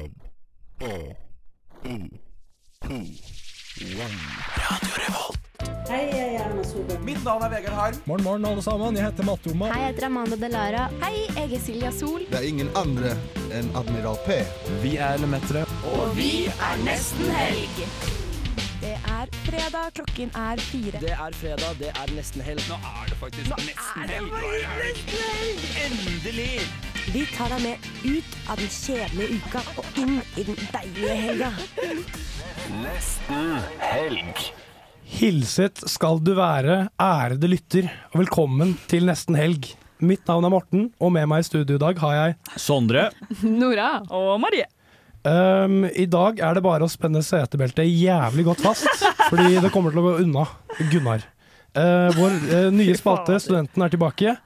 Fem, fire, three, two, one. Hei, jeg er Erna Solberg. Mitt navn er Vegard Harm. Morgen, morgen, alle sammen. Jeg heter Mattoma. Hei, jeg heter Amanda Delara. Hei, jeg er Silja Sol. Det er ingen andre enn Admiral P. Vi er Lemetere. Og vi er nesten helg. Det er fredag, klokken er fire. Det er fredag, det er nesten helg. Nå er det faktisk nesten helg. Endelig! Vi tar deg med ut av den kjedelige uka og inn i den deilige helga. Hilset skal du være, ærede lytter, og velkommen til nesten helg. Mitt navn er Morten, og med meg i studio i dag har jeg Sondre. Nora og Marie. Um, I dag er det bare å spenne setebeltet jævlig godt fast, fordi det kommer til å gå unna Gunnar. Uh, vår uh, nye spalte, Studenten, er tilbake.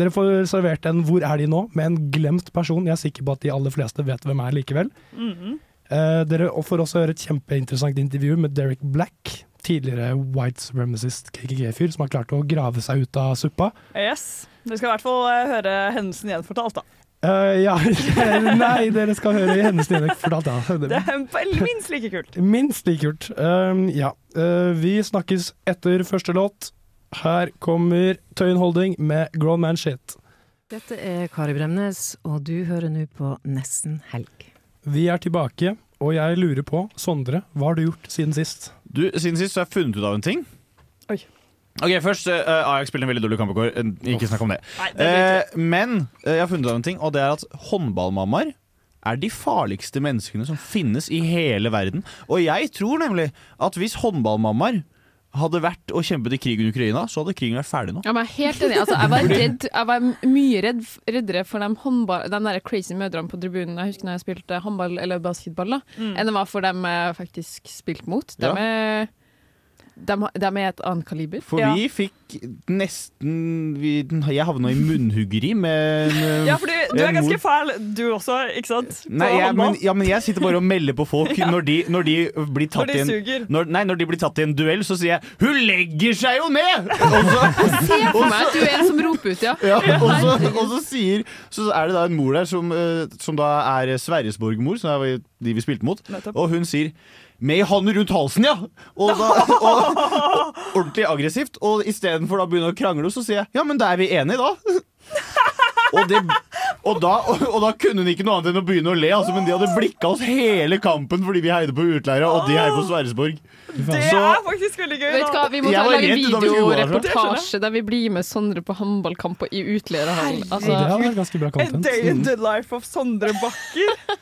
Dere får servert en 'Hvor er de nå?' med en glemt person. Jeg er sikker på at de aller fleste vet hvem er likevel. Eh, dere får også høre et kjempeinteressant intervju med Derek Black, tidligere white supremacist KKG-fyr, som har klart å grave seg ut av suppa. Yes. Dere skal i hvert fall eh, høre hendelsen gjenfortalt, da. Uh, ja, nei, dere skal høre hennes dialekt fortalt, ja. Det er minst like kult. Minst like kult. Uh, ja. Uh, vi snakkes etter første låt. Her kommer Tøyen Holding med Grown Man Shit. Dette er Kari Bremnes, og du hører nå på Nesten helg. Vi er tilbake, og jeg lurer på, Sondre, hva har du gjort siden sist? Du, Siden sist så har jeg funnet ut av en ting. Oi. Ok, Først, uh, Ajax spiller en veldig dårlig kamp i går. Eh, Ikke snakk om det. Nei, det Eh, men uh, jeg har funnet ut av en ting, og det er at håndballmammaer er de farligste menneskene som finnes i hele verden. Og jeg tror nemlig at hvis håndballmammaer hadde vært og kjempet i krigen i Ukraina, så hadde krigen vært ferdig nå. Ja, men jeg er helt enig. Altså, jeg var, redd, jeg var mye redd, reddere for de, håndball, de der crazy mødrene på tribunen Jeg husker når jeg spilte håndball eller basketball, da, Mm. enn det var for dem jeg faktisk spilte mot. De, Ja. er, de, de er et annet kaliber. For Ja. vi fikk nesten vi, Jeg havna i munnhuggeri med en, Ja, for du er en ganske fæl, du også, ikke sant? På Nei, jeg, men, ja, men jeg sitter bare og melder på folk når de, når de blir Når tatt de i en når, nei, når de blir tatt i en duell, så sier jeg 'hun legger seg jo ned'! Og så, Se for meg at du er en som roper ut, ja. ja, og, så, og så sier Så er det da en mor der som, eh, som da er Sverresborg-mor, som er de vi spilte mot, Nettopp. og hun sier 'med hånden rundt halsen', ja! Og, da, og, ordentlig aggressivt. Og istedenfor å begynne å krangle, så sier jeg 'ja, men da er vi enige, da'. Og, det, og, da, og, og da kunne hun ikke noe annet enn å begynne å le, altså, men de hadde blikka oss hele kampen fordi vi heide på utleira, og de heier på Sverresborg. Det er faktisk veldig gøy. Vet hva. Vi må ta lage videoreportasje der vi blir med Sondre på håndballkamper i utleierhallen. Det Altså, hadde vært ganske bra A day in the life of Sondre Bakker.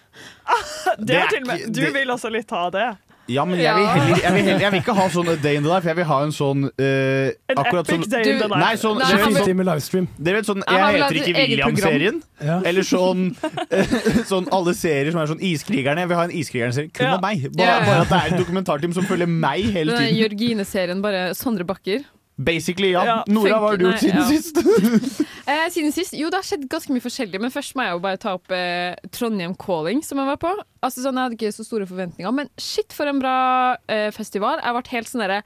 Det Det er er til og med Du vil også litt ha det? Ja, men jeg vil, heller, jeg, vil heller, jeg vil ikke ha sånn day in the life, jeg vil ha en sånn eh, En epic sånn day in the life. Nei, sånn, Nei, dere, vet sånn, livestream. dere vet sånn Jeg heter ikke William-serien. Ja. Eller sånn, uh, sånn alle serier som er sånn Iskrigerne. Jeg vil ha en Iskrigerne-serie kun Ja. om meg. Bare, bare at det er en dokumentarteam som følger meg hele tiden. Jørgine-serien, bare Sondre Bakker. Basically, ja. Ja, Nora, hva har du gjort siden ja. sist? Eh, siden sist? Jo, det har skjedd ganske mye forskjellig. Men først må jeg jo bare ta opp eh, Trondheim Calling, som jeg var på. Altså sånn, Jeg hadde ikke så store forventninger, men shit for en bra eh, festival. Jeg ble helt sånn derre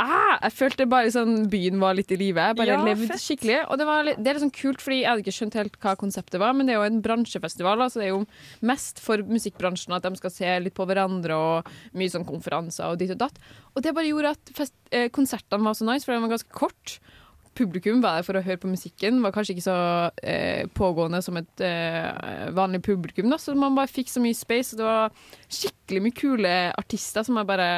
ah, Jeg følte bare sånn byen var litt i live. Jeg bare Ja, levde fett. skikkelig. Og det, var litt, det er litt sånn kult, fordi jeg hadde ikke skjønt helt hva konseptet var, men det er jo en bransjefestival, altså det er jo mest for musikkbransjen at de skal se litt på hverandre og mye sånn konferanser og ditt og datt. Og det bare gjorde at fest, eh, konsertene var så nice, for de var ganske kort publikum var der for å høre på musikken. Var kanskje ikke så eh, pågående som et eh, vanlig publikum. Da. Så man bare fikk så mye space. Og det var skikkelig mye kule artister som jeg bare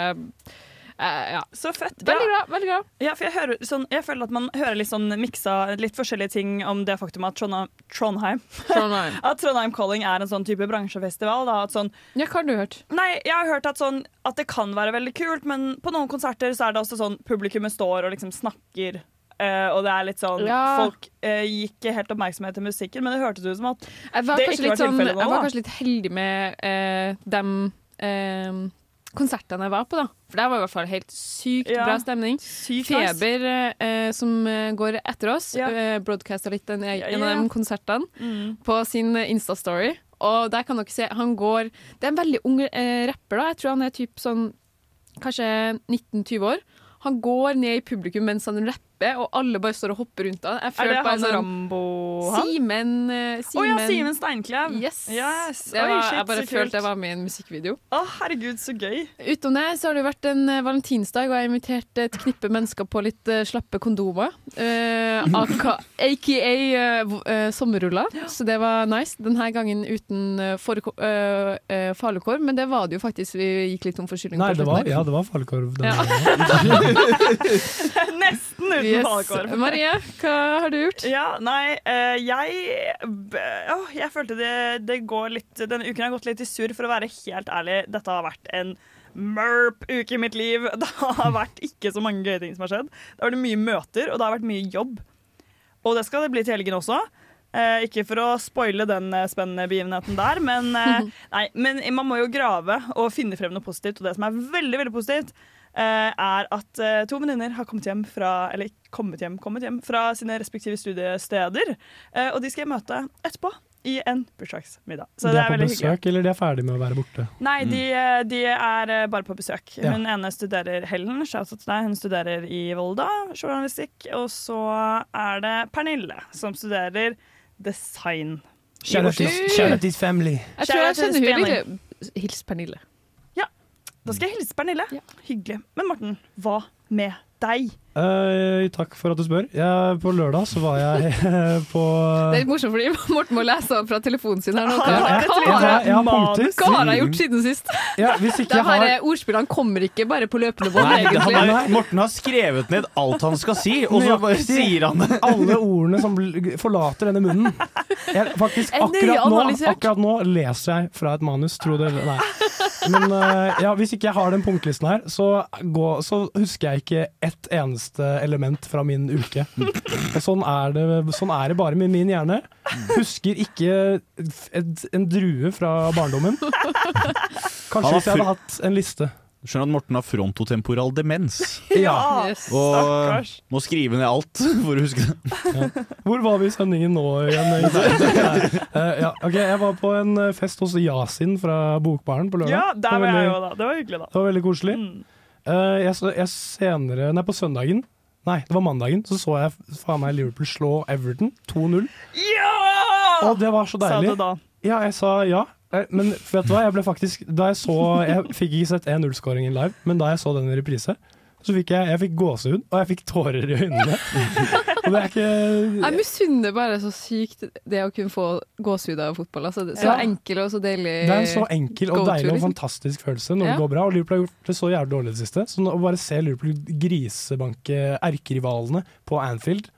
eh, Ja. Så fett. Veldig bra. veldig bra Ja, for jeg, hører, sånn, jeg føler at man hører litt sånn miksa litt forskjellige ting om det faktum at Trondheim, Trondheim Trondheim. At Trondheim Calling er en sånn type bransjefestival. Da, at sånn, Ja, hva har du hørt? nei, jeg har hørt at, sånn, at det kan være veldig kult, men på noen konserter så er det også sånn publikummet står og liksom snakker. Uh, og det er litt sånn Ja. Folk uh, gikk helt oppmerksomhet til musikken, men det hørtes ut som at Det ikke var sånn, tilfellet nå, jeg var kanskje litt heldig med uh, de konsertene jeg var på, da. For der var i hvert fall helt sykt Ja. bra stemning. sykt. Feber, eh, som eh, går etter oss, Ja. eh, broadcasta litt en, en Ja, av de konsertene Mm. på sin eh, Insta-story. Og der kan dere se, han går Det er en veldig ung eh, rapper, da. Jeg tror han er typ sånn kanskje 19-20 år. Han går ned i publikum mens han rapper belte, og alle bare står og hopper rundt han. Jeg Er det han sånn Rambo han? Simen eh, oh, ja, Simen Steinklev. Yes. Yes. Oi, var, shit, jeg bare følte jeg var med i en musikkvideo. Å, herregud, så gøy. Utenom det så har det jo vært en eh, valentinsdag, og jeg har invitert et knippe mennesker på litt uh, slappe kondomer. Uh, aka, eh, eh, sommerruller. Så det var nice. Denne gangen uten uh, falukorv, men det var det jo faktisk. Vi gikk litt tom for kylling. Nei, det var, ja, det var falukorv. Ja. Nesten uten Yes. Marie, hva har du gjort? Ja, nei, eh, jeg åh, Jeg følte det, det går litt Denne uken har gått litt i surr, for å være helt ærlig. Dette har vært en merp uke i mitt liv. Det har vært ikke så mange gøye ting som har skjedd. Det har vært mye møter, og det har vært mye jobb. Og det skal det bli til helgen også. Eh, ikke for å spoile den eh, spennende begivenheten der, men, eh, nei, men man må jo grave og finne frem noe positivt. Og det som er veldig veldig positivt, er at eh, to venninner har kommet hjem fra Eller kommet hjem, kommet hjem fra sine respektive studiesteder. Eh, og de skal jeg møte etterpå i en bursdagsmiddag. Så de det er er på besøk, hyggelig. eller de er ferdig med å være borte? Nei, de, eh, de er eh, bare på besøk. Ja. Hun ene studerer Helen, deg. Hun studerer i Volda, journalistikk. Og så er det Pernille, som studerer design. Shout out Oslo. to- shout out to his family. Jeg tror jeg kjenner hun ikke. Hils Pernille. Da skal jeg hilse Pernille. Hyggelig. Men Morten, hva med deg? Eh, takk for at du spør. Jeg, på lørdag så var jeg på Det er litt morsomt fordi Morten må lese fra telefonen sin her nå. Hva, har jeg- gjort siden sist? Ja, hvis ikke jeg har ordspillene kommer ikke bare på løpende bånd, det- egentlig. har, Morten har skrevet ned alt han skal si, og så bare sier han det. Alle ordene som forlater denne munnen. Jeg, faktisk, akkurat nå, akkurat nå leser jeg fra et manus, tro det eller nei. Men uh, ja, hvis ikke jeg har den punktlisten her, så, gå, så husker jeg ikke ett eneste element fra min uke. Sånn er det, sånn er det bare med min hjerne. Husker ikke et, en drue fra barndommen. Kanskje hvis jeg hadde hatt en liste. Skjønner at Morten har frontotemporal demens. Ja. Yes. Og Stakkars. må skrive ned alt for å huske det. Hvor var vi i sendingen nå igjen? egentlig? Eh, ja, okay, jeg var på en eh, fest hos Yasin fra Bokbaren på lørdag. Ja, der var var jeg veldig- da. Det var hyggelig, da. Det var veldig koselig. Mm. Eh, jeg, jeg senere, nei på søndagen, nei det var mandagen, så så jeg faen meg Liverpool slå Everton 2-0. Ja! Og det var så Sa du deilig. da. Ja, jeg sa ja. Eh, Men vet du hva, jeg ble faktisk Da jeg så Jeg fikk ikke sett 1-0-skåringen live, men da jeg så den i reprise, så fikk jeg, jeg fikk gåsehud, og jeg fikk tårer i øynene. Og det er ikke Jeg misunner bare så sykt det å kunne få gåsehud av fotball. Altså, så Ja. enkel og så deilig Det er en så enkel og deilig og liksom. fantastisk følelse når Ja. det går bra. Og Liverpool har gjort det så jævlig dårlig i det siste. Så å bare se Liverpool grisebanke erkerivalene på Anfield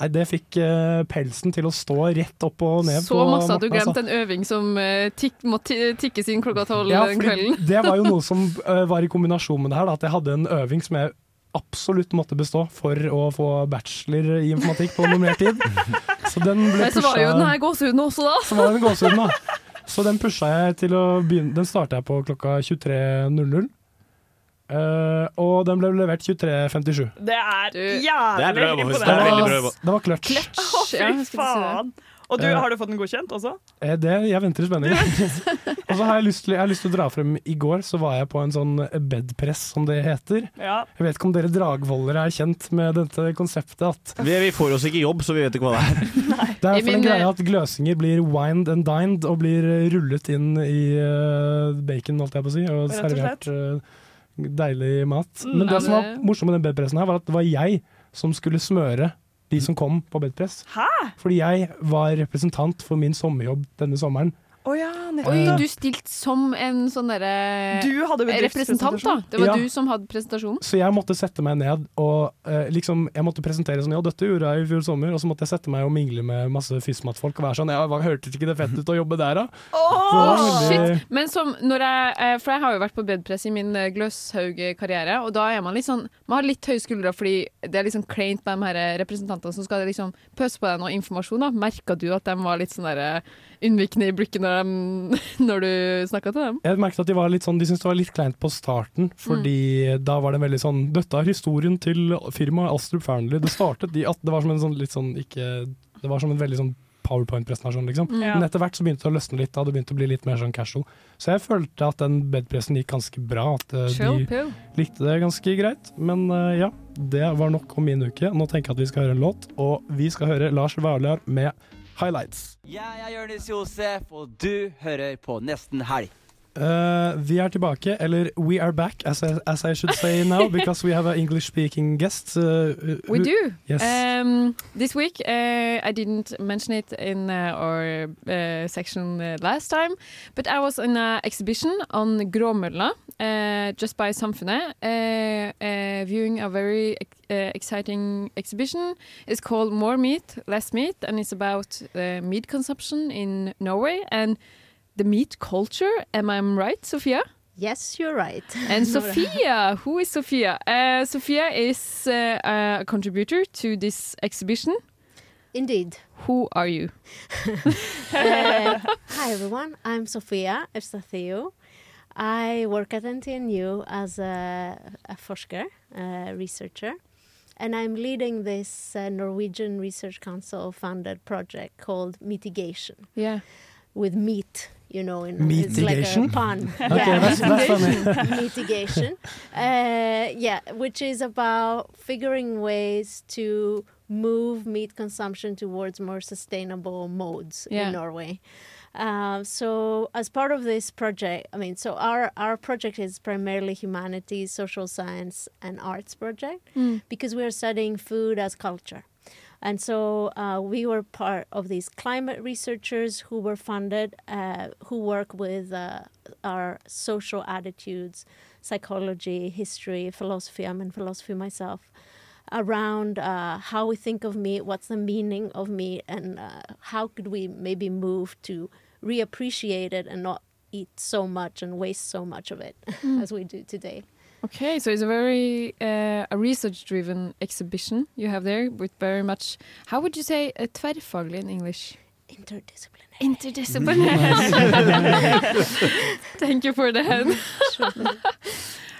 Nei, Det fikk uh, pelsen til å stå rett opp og ned. Så masse at du altså. glemte en øving som uh, tikk, må tikkes inn klokka tolv Ja, den kvelden. det var jo noe som uh, var i kombinasjon med det her. Da, at jeg hadde en øving som jeg absolutt måtte bestå for å få bachelor i informatikk på normert tid. Så den ble pusha. så var jo den her gåsehuden også, da. Så var den gåsehuden, da. Så den pusha jeg til å begynne Den starta jeg på klokka 23.00. Eh, og den ble levert 23.57. Det er Du- Det jævlig bra, Boris. Det er imponerende. Det var clutch. Oh, fy faen. Og du, Eh. har du fått den godkjent også? Eh, Det, jeg venter i spenning. og så har jeg lyst til, jeg har lyst til å dra frem I går så var jeg på en sånn bedpress, som det heter. Ja. Jeg vet ikke om dere dragvollere er kjent med dette konseptet at Vi, vi får oss ikke jobb, så vi vet ikke hva det er. Det er for en min, greie at gløsinger blir wined and dined og blir rullet inn i uh, bacon, holdt jeg på å si, og servert eh, deilig mat. Mm, Men det som var morsomt med den bedpressen her, var at det var jeg som skulle smøre de som kom på bedpress. Hæ? Fordi jeg var representant for min sommerjobb denne sommeren. Å ja, Oi, du stilte som en sånn derre representant, da. Det var Ja. du som hadde presentasjonen. Så jeg måtte sette meg ned og eh, liksom, jeg måtte presentere sånn Ja, dette gjorde jeg i fjor sommer. Og så måtte jeg sette meg og mingle med masse fysmatfolk og være sånn Ja, hørtes ikke det fett ut å jobbe der, da? Så det var Å, veldig- shit! Men som når jeg, eh, for jeg har jo vært på bedpress i min eh, Gløshaug-karriere, og da er man litt sånn Man har litt høye skuldre fordi det er liksom kleint med de her representantene som skal liksom pøse på deg noe informasjon. da Merka du at de var litt sånn der, eh, unnvikende i blikket når, de, når du snakka til dem? Jeg merket at de var litt sånn De syntes det var litt kleint på starten, fordi da var det veldig sånn Dette er historien til firmaet Astrup Fearnley. Det startet de, Det var som en sånn litt sånn ikke Det var som en veldig sånn powerpoint-presentasjon, liksom. Mm. Ja. Men etter hvert så begynte det å løsne litt, da det begynte å bli litt mer sånn casual. Så jeg følte at den bedpressen gikk ganske bra, at eh, de pill. likte det ganske greit. Men uh, ja, det var nok om min uke. Nå tenker jeg at vi skal høre en låt, og vi skal høre Lars Vaular med 'Highlights'. Jeg er Jonis Josef, og du hører på Nesten Helg. Uh, vi er tilbake, eller we are back, as I, as I should say now, because we have an English-speaking guest. Uh, We do. Yes. Um, this week, uh, I didn't mention it in uh, our uh, section uh, last time, but I was in an exhibition on Gråmølla, just by Samfunnet, viewing a very exciting exhibition. It's called More Meat, Less Meat, and it's about meat consumption in Norway and the meat culture. Am I right, Sophia? Yes, you're right. And Sophia, who is Sophia? Uh, Sophia is uh, a contributor to this exhibition. Indeed. Who are you? Uh, hi, everyone. I'm Sofia Eustathio. I work at NTNU as a, a forsker, a researcher, and I'm leading this uh, Norwegian Research Council funded project called Mitigation. Yeah. With meat, you know, in Mitigation? it's like a pun. Okay, that's- that's funny. Mitigation. Uh, yeah, which is about figuring ways to move meat consumption towards more sustainable modes Yeah. in Norway. Uh, so as part of this project, I mean, so our our project is primarily humanities, social science, and arts project Mm. because we are studying food as culture. And so uh, we were part of these climate researchers who were funded, uh, who work with uh, our social attitudes, psychology, history, philosophy. I'm in philosophy myself. Around uh, how we think of meat, what's the meaning of meat, and uh, how could we maybe move to reappreciate it and not eat so much and waste so much of it Mm. as we do today. Okay, so it's a very uh, a research-driven exhibition you have there, with very much. How would you say uh, tverrfaglig in English? Interdisciplinary. Interdisciplinary. Thank you for that.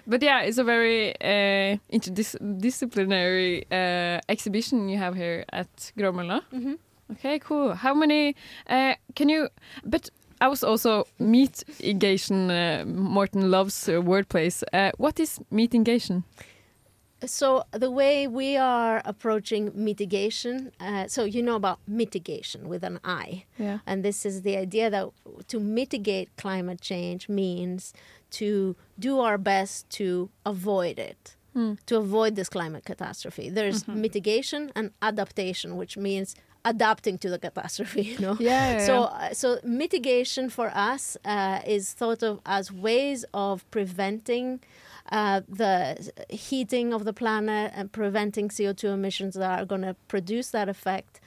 but yeah, it's a very uh, interdisciplinary uh, exhibition you have here at Gråmølla. Mhm. Okay, cool. How many? Uh, can you? But I was also mitigation. Uh, Morten loves uh, wordplays. Uh, what is mitigation? So the way we are approaching mitigation, uh, so you know about mitigation with an I, Yeah. and this is the idea that to mitigate climate change means to do our best to avoid it, Mm. to avoid this climate catastrophe. There's Mhm. mitigation and adaptation, which means adapting to the catastrophe. You know, Yeah, yeah, so yeah. uh, so mitigation for us uh, is thought of as ways of preventing uh, the heating of the planet and preventing CO2 emissions that are going to produce that effect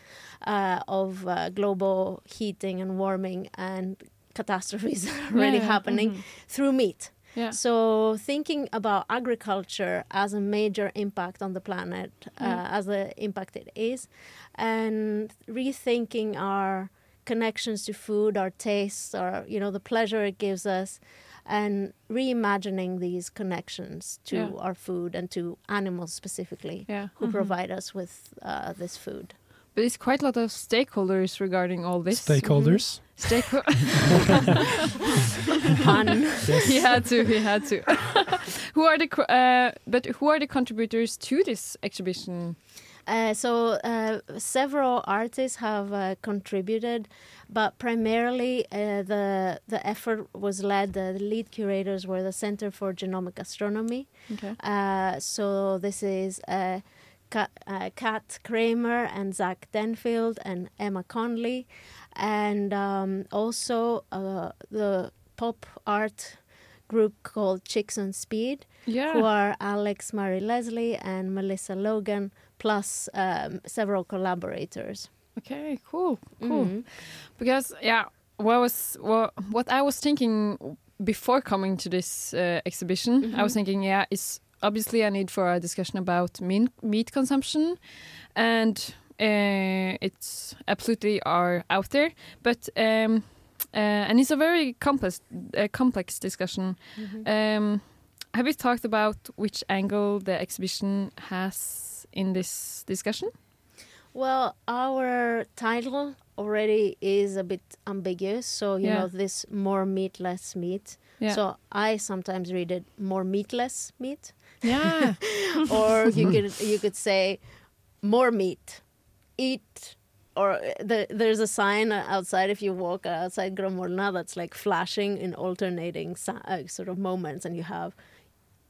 uh, of uh, global heating and warming and catastrophes that are already Yeah, happening mhm. through meat. Yeah. So thinking about agriculture as a major impact on the planet, uh, Mm. as the impact it is, and rethinking our connections to food, our tastes, or you know the pleasure it gives us, and reimagining these connections to Yeah. our food and to animals specifically, Yeah. who Mhm. provide us with uh, this food. But it's quite a lot of stakeholders regarding all this. Stakeholders? Stakeho- Pun. He had to. He had to. who are the uh, but who are the contributors to this exhibition? Uh, so uh, several artists have uh, contributed, but primarily uh, the the effort was led. The lead curators were the Center for Genomic Astronomy. Okay. Uh, so this is uh, Kat, uh, Kat Kramer and Zach Denfield and Emma Conley, and um, also uh, the pop art group called Chicks on Speed, Yeah. who are Alex Murray Leslie and Melissa Logan, plus um, several collaborators. Okay. Cool. Cool. Mhm. Because yeah, what was what, what I was thinking before coming to this uh, exhibition, I was Mhm. thinking, yeah, it's obviously a need for a discussion about meat consumption, and it's absolutely are out there, but. Um, uh, and it's a very complex, uh, complex discussion. Mhm. Um, have you talked about which angle the exhibition has in this discussion? Well, our title already is a bit ambiguous. So you Yeah. know this more meat, less meat. Yeah. So I sometimes read it more meatless meat. Yeah. or you could you could say more meat, eat. Or uh, the, there's a sign outside if you walk outside Gromolna that's like flashing in alternating uh, sort of moments, and you have,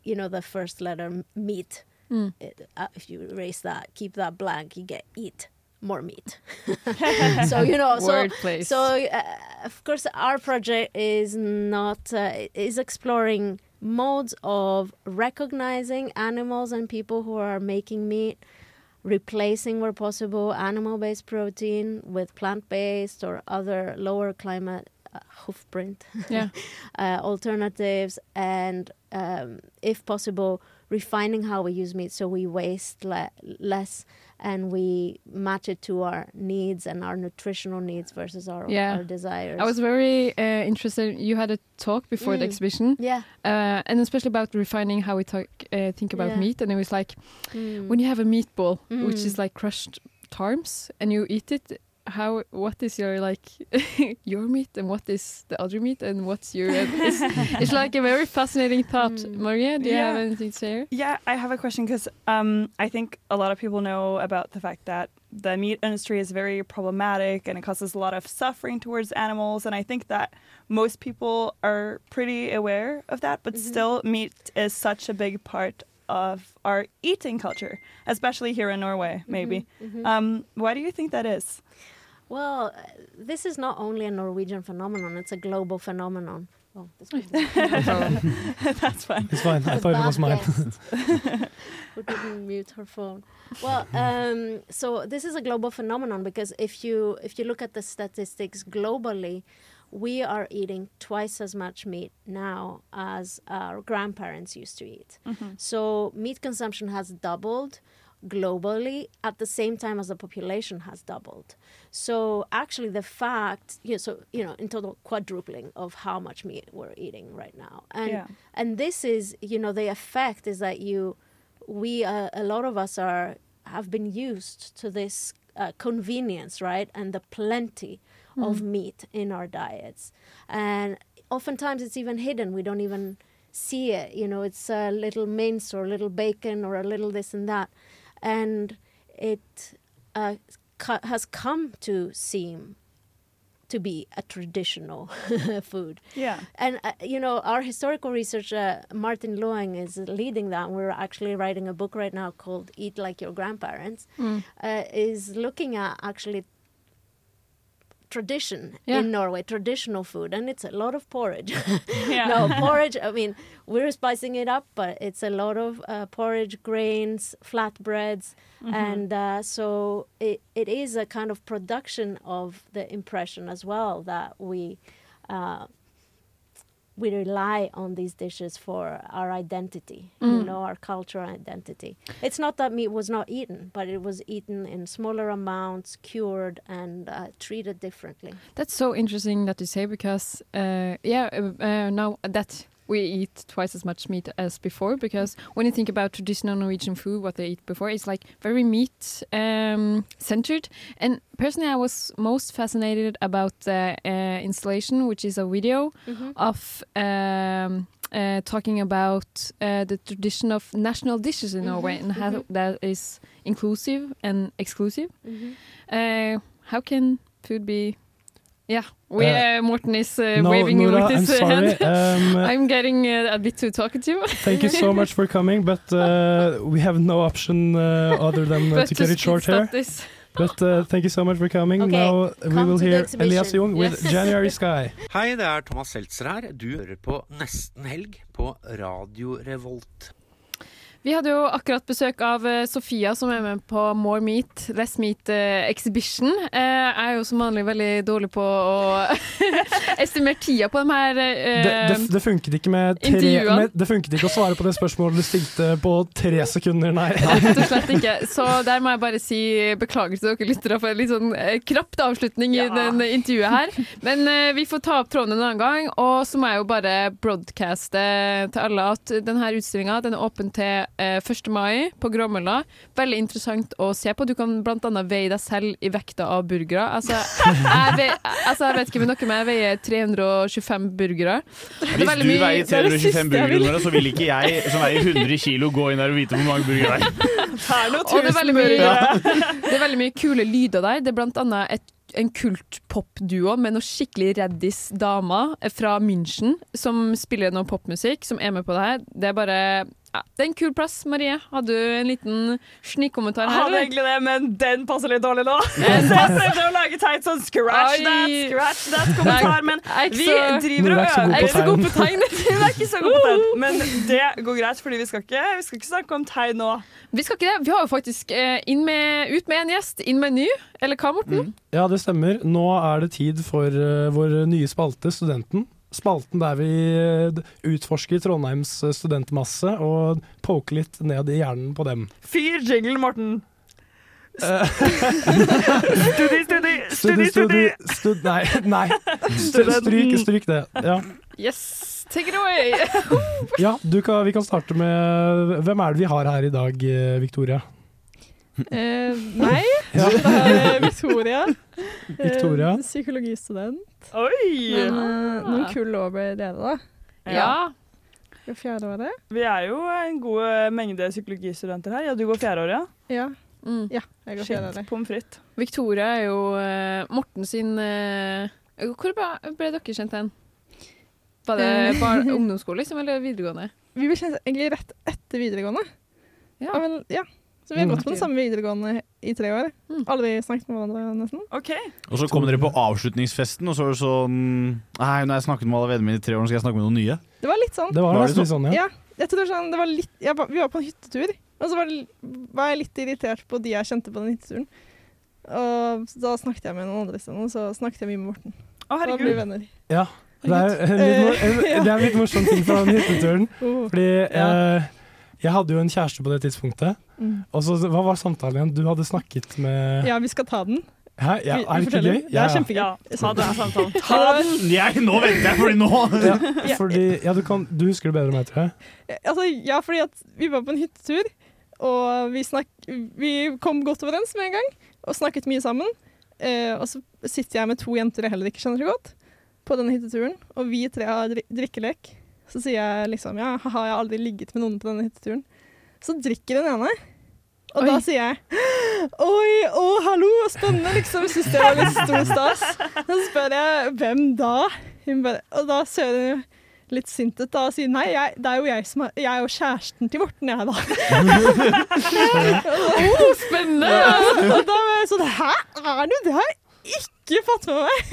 you know, the first letter meat. Mm. It, uh, if you erase that, keep that blank, you get eat more meat. so you know, so Wordplay. so uh, of course our project is not uh, is exploring modes of recognizing animals and people who are making meat replacing where possible animal-based protein with plant-based or other lower climate uh, hoofprint Yeah. uh, alternatives and um, if possible refining how we use meat so we waste le- less and we match it to our needs and our nutritional needs versus our, Yeah. our desires I was very uh, interested. You had a talk before the Mm. exhibition, Yeah. uh, and especially about refining how we talk, uh, think about Yeah. meat. And it was like Mm. when you have a meatball, which is Mm. like crushed tarms, and you eat it. How? What is your like your meat, and what is the other meat, and what's your? it's, it's like a very fascinating thought, Mm. Maria. Do you have Yeah. anything to say? Yeah, I have a question because um, I think a lot of people know about the fact that the meat industry is very problematic and it causes a lot of suffering towards animals. And I think that most people are pretty aware of that, but still, meat is such a big part of our eating culture, especially here in Norway, maybe. mhm. Um, why do you think that is? Well, uh, this is not only a Norwegian phenomenon; it's a global phenomenon. Oh, this That's fine. It's fine. I thought it was mine. guest Who didn't mute her phone? Well, um, so this is a global phenomenon because if you if you look at the statistics globally, we are eating twice as much meat now as our grandparents used to eat. Mhm. So meat consumption has doubled globally at the same time as the population has doubled. So actually the fact, you know, so you know, in total quadrupling of how much meat we're eating right now. And Yeah. and this is, you know, the effect is that you we uh, a lot of us are have been used to this uh, convenience, right? And the plenty of Mm. meat in our diets. And oftentimes it's even hidden. We don't even see it. You know, it's a little mince or a little bacon or a little this and that. And it uh, co- has come to seem to be a traditional food. Yeah. And, uh, you know, our historical researcher, Martin Loeng, is leading that. We're actually writing a book right now called Eat Like Your Grandparents, Mm. uh, is looking at actually tradition Yeah. in Norway, traditional food, and it's a lot of porridge. Yeah. no, porridge, I mean, we're spicing it up, but it's a lot of uh, porridge, grains, flatbreads, Mhm. and uh, so it, it is a kind of production of the impression as well that we uh, we rely on these dishes for our identity, you Mm. know, our cultural identity. It's not that meat was not eaten, but it was eaten in smaller amounts, cured, and uh, treated differently. That's so interesting that you say because uh, yeah, uh, uh, now that we eat twice as much meat as before, because when you think about traditional Norwegian food, what they eat before is like very meat um, centered. And personally, I was most fascinated about the uh, installation, which is a video Mhm. of. Um, uh, talking about uh, the tradition of national dishes in Norway Mhm, and how mhm. that is inclusive and exclusive. Mhm. Uh, how can food be? Yeah, we, Uh, Morten is uh, no, waving Nora, with his I'm sorry. hand. Um, I'm getting uh, a bit too talkative. Thank you so much for coming, but uh, we have no option uh, other than uh, to get it short here. this. But uh, thank you so much for coming. Okay, Now we will hear. Elias Jung with January Sky. Hei, det er Thomas Seltzer her. Du hører på Nesten Helg på Radio Revolt. Vi hadde jo akkurat besøk av eh, Sofia, som er med på More Meat, Less Meat uh, Exhibition. Uh, jeg er jo som vanlig veldig dårlig på å estimere tida på de her uh, Det, det, det funket ikke med tre intervjuene. med, Det funket ikke å svare på det spørsmålet du stilte på tre sekunder, nei. Rett og slett ikke. Så der må jeg bare si beklager til dere lyttere for en litt sånn krapt avslutning i den intervjuet her. Men vi får ta opp trådene en annen gang, og så må jeg jo bare broadcaste til alle at denne utstillinga er åpen til 1. mai på Gråmølla. Veldig interessant å se på. Du kan annet veie deg selv i vekta av burgere. Altså, jeg, altså, jeg vet ikke med noe, men jeg veier 325 burgere. Er Hvis du mye- veier det er det 325 siste burgere. Nora, så vil ikke jeg som veier 100 kilo gå inn der og vite hvor mange burgere det er. Det er noe Og det er tusen veldig mye, burgere. det er veldig mye kule lyder der. Det er blant annet et, en kult popduo med noen skikkelig reddis damer fra München som spiller noe popmusikk, som er med på det her. Det er bare ja, Det er en kul plass, Marie. Hadde du en liten snikkommentar Jeg her? hadde egentlig det, men den passer litt dårlig nå. Så jeg prøvde å lage teit sånn scratch that, scratch that kommentar, men vi driver og er øver. Jeg er ikke så god på tegn. Du er ikke så god på tegn, men det går greit, fordi vi skal ikke, vi skal ikke snakke om tegn nå. Vi skal ikke det. Vi har jo faktisk eh, inn med, ut med en gjest, inn med en ny. Eller hva, Morten? Ja, det stemmer. Nå er det tid for eh, vår nye spalte, Studenten. Spalten der vi eh, utforsker Trondheims eh, studentmasse og poker litt ned i hjernen på dem. Fyr jingle, Morten. Eh, Studi, studi, studi, studi. stud, Nei, nei. Stryk, stryk det. Ja, Yes, take it away! ja du kan, vi kan starte med Hvem er det vi har her i dag, Victoria? Eh, nei. Ja. Det er Victoria. Victoria. Eh, psykologistudent. Oi! Men eh, noen kull over dere, da. Ja. ja. fjerde året. Vi er jo en god mengde psykologistudenter her. Ja, du går fjerde året, ja? Ja. ja jeg går fjerde året. pommes frites. Victoria er jo eh, Morten sin eh, Hvor ble, dere kjent hen? Var det Eh. bar ungdomsskole liksom, eller videregående? Vi ble kjent egentlig rett etter videregående. Ja. men, ja. Så vi har Mm. gått på den samme videregående i tre år. Aldri snakket med hverandre, nesten. Ok. Og så kom dere på avslutningsfesten, og så var det sånn Nei, nå har jeg snakket med alle vennene mine i tre år, nå skal jeg snakke med noen nye. Det var litt sånn. Det var Var det sånn? sånn, ja. Ja, jeg tror sånn, det var litt, jeg, Vi var på en hyttetur, og så var, det, var jeg litt irritert på de jeg kjente på den hytteturen. Og da snakket jeg med noen andre steder, og så snakket jeg mye med Morten. Å, Og da ble vi venner. Ja. Det er, en litt, ja. det er litt morsom ting fra den hytteturen. Oh. Fordi Ja. eh, jeg hadde jo en kjæreste på det tidspunktet. Mm. Og så, Hva var samtalen igjen? Du hadde snakket med Ja, vi skal ta den. Hæ? Ja, er det ikke gøy? Det er kjempegøy. Ja, ta den samtalen. Ta den! Jeg, nå venter jeg, fordi nå Ja, fordi, ja, du, kan, du husker det bedre enn meg, tror jeg. Altså, ja, fordi at vi var på en hyttetur, og vi, snak, vi kom godt overens med en gang, og snakket mye sammen. Eh, og så sitter jeg med to jenter jeg heller ikke kjenner så godt, på denne hytteturen, og vi tre har dri drikkelek. Så sier jeg liksom ja, har jeg aldri ligget med noen på denne hytteturen? Så drikker den ene, og da sier jeg Oi, å, hallo, spennende, liksom. Syns det var litt stor stas. Så spør jeg hvem da? Bare, og da ser hun litt sint ut da og sier nei, jeg, det er jo jeg som er, jeg er jo kjæresten til Morten, jeg da. oh, spennende! og da var jeg sånn Hæ, er du det? har jeg ikke fått med meg.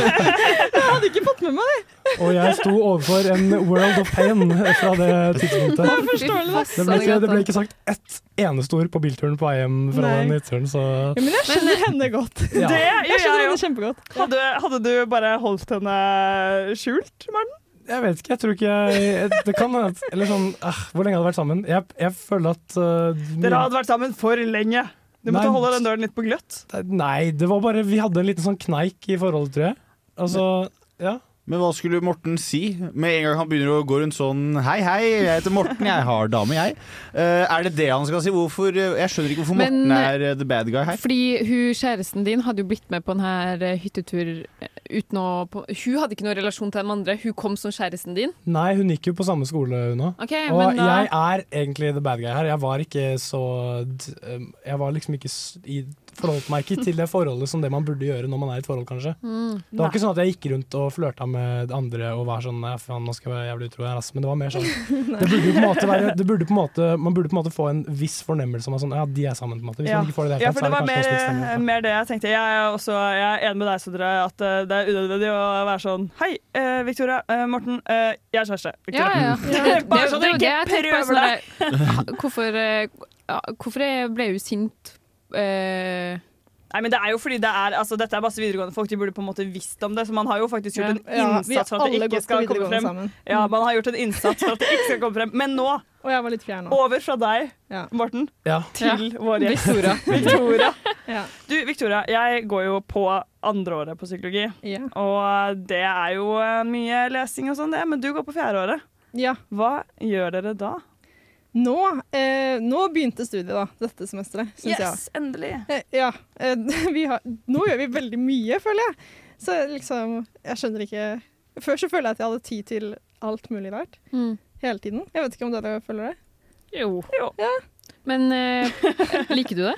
jeg hadde ikke fått med meg det. Og jeg sto overfor en world of pain fra det tidspunktet. Det. Det ble, ikke, det ble ikke sagt ett eneste ord på bilturen på vei hjem fra den hytteturen, så Ja, men jeg skjønner henne godt. Ja. Det Jeg skjønner henne kjempegodt. Hadde, hadde du bare holdt henne skjult, Marten? Jeg vet ikke, jeg tror ikke jeg Det kan hende Eller sånn eh, Hvor lenge hadde vi vært sammen? Jeg, jeg føler at uh, Dere hadde vært sammen for lenge. Du måtte Nei. holde den døren litt på gløtt. Nei, det var bare Vi hadde en liten sånn kneik i forholdet, tror jeg. Altså, ja. Men hva skulle Morten si? Med en gang han begynner å gå rundt sånn Hei, hei, jeg heter Morten, jeg har dame, jeg. Uh, er det det han skal si? Hvorfor, eh, jeg skjønner ikke hvorfor Men- Morten er eh, the bad guy her. Fordi hun, kjæresten din hadde jo blitt med på denne hyttetur uten å på, Hun hadde ikke noen relasjon til de andre, hun kom som kjæresten din. Nei, hun gikk jo på samme skole, hun òg. Okay, og da- jeg er egentlig the bad guy her. Jeg var ikke så Jeg var liksom ikke i Forholdt meg ikke til det forholdet som det man burde gjøre når man er i et forhold, kanskje. Mm. Det var ikke sånn at jeg gikk rundt og flørta med andre og var sånn ja, faen, nå skal jeg være jævlig utro her, ass. Men det var mer sånn Det burde på en måte være det burde på en måte, Man burde på en måte få en viss fornemmelse om at sånn, ja, de er sammen, på en måte. Hvis Ja. man ikke får det i det ja, hele for tatt, det så er var det kanskje mer, også litt stemning. mer det jeg tenkte. Jeg er, også, jeg er enig med deg, Sondre, at eh, det er unødvendig å være sånn Hei, uh, Victoria. Uh, Morten. Uh, jeg er kjæreste. Ja, ja. Bare sånn du ikke prøver deg. Hvorfor, ja, hvorfor jeg ble hun sint? Eh, Nei, men det er jo fordi det er, altså, Dette er masse videregående folk, de burde på en måte visst om det. Så man har jo faktisk gjort en Ja, innsats for at det ikke skal komme frem. sammen. Ja, man har gjort en innsats for at det ikke skal komme frem. Men nå, Og jeg var litt nå. over fra deg, Morten, Ja. til Ja. vår gjest. Victoria. Victoria. Ja. Du, Victoria, jeg går jo på andreåret på psykologi. Ja. Og det er jo eh, mye lesing og sånn, det. Men du går på fjerdeåret. Ja. Hva gjør dere da? Nå, eh, nå begynte studiet, da, dette semesteret, syns jeg. Yes, endelig. Eh, ja. Eh, vi har, nå gjør vi veldig mye, føler jeg. Så liksom Jeg skjønner ikke Før så føler jeg at jeg hadde tid til alt mulig rart. Mm. Hele tiden. Jeg vet ikke om dere føler det? Jo. Ja. Men eh, liker du det?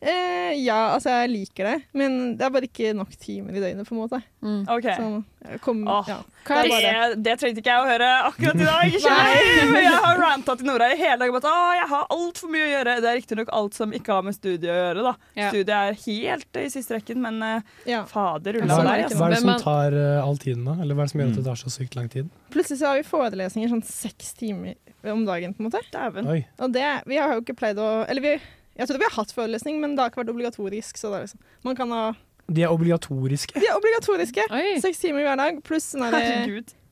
Eh, ja, altså jeg liker det, men det er bare ikke nok timer i døgnet, på en måte. Mm. Okay. Så, kom, oh, ja. det, Det er det trengte ikke jeg å høre akkurat i dag. Nei. Jeg har ranta til Nora i hele dag om at «Åh, jeg har altfor mye å gjøre. Det er riktignok alt som ikke har med studiet å gjøre. da. Ja. Studiet er helt i siste rekken, men ja. fader Hva, rulla deg. hva er det som tar uh, all tiden, da? Eller hva er det som gjør at det tar så sykt lang tid? Plutselig så har vi forelesninger sånn seks timer om dagen, på en måte. Dæven. Og det, vi har jo ikke pleid å Eller vi, jeg trodde vi har hatt forelesning, men det har ikke vært obligatorisk. Så det er liksom, man kan ha De er obligatoriske. De er obligatoriske. Seks timer hver dag, pluss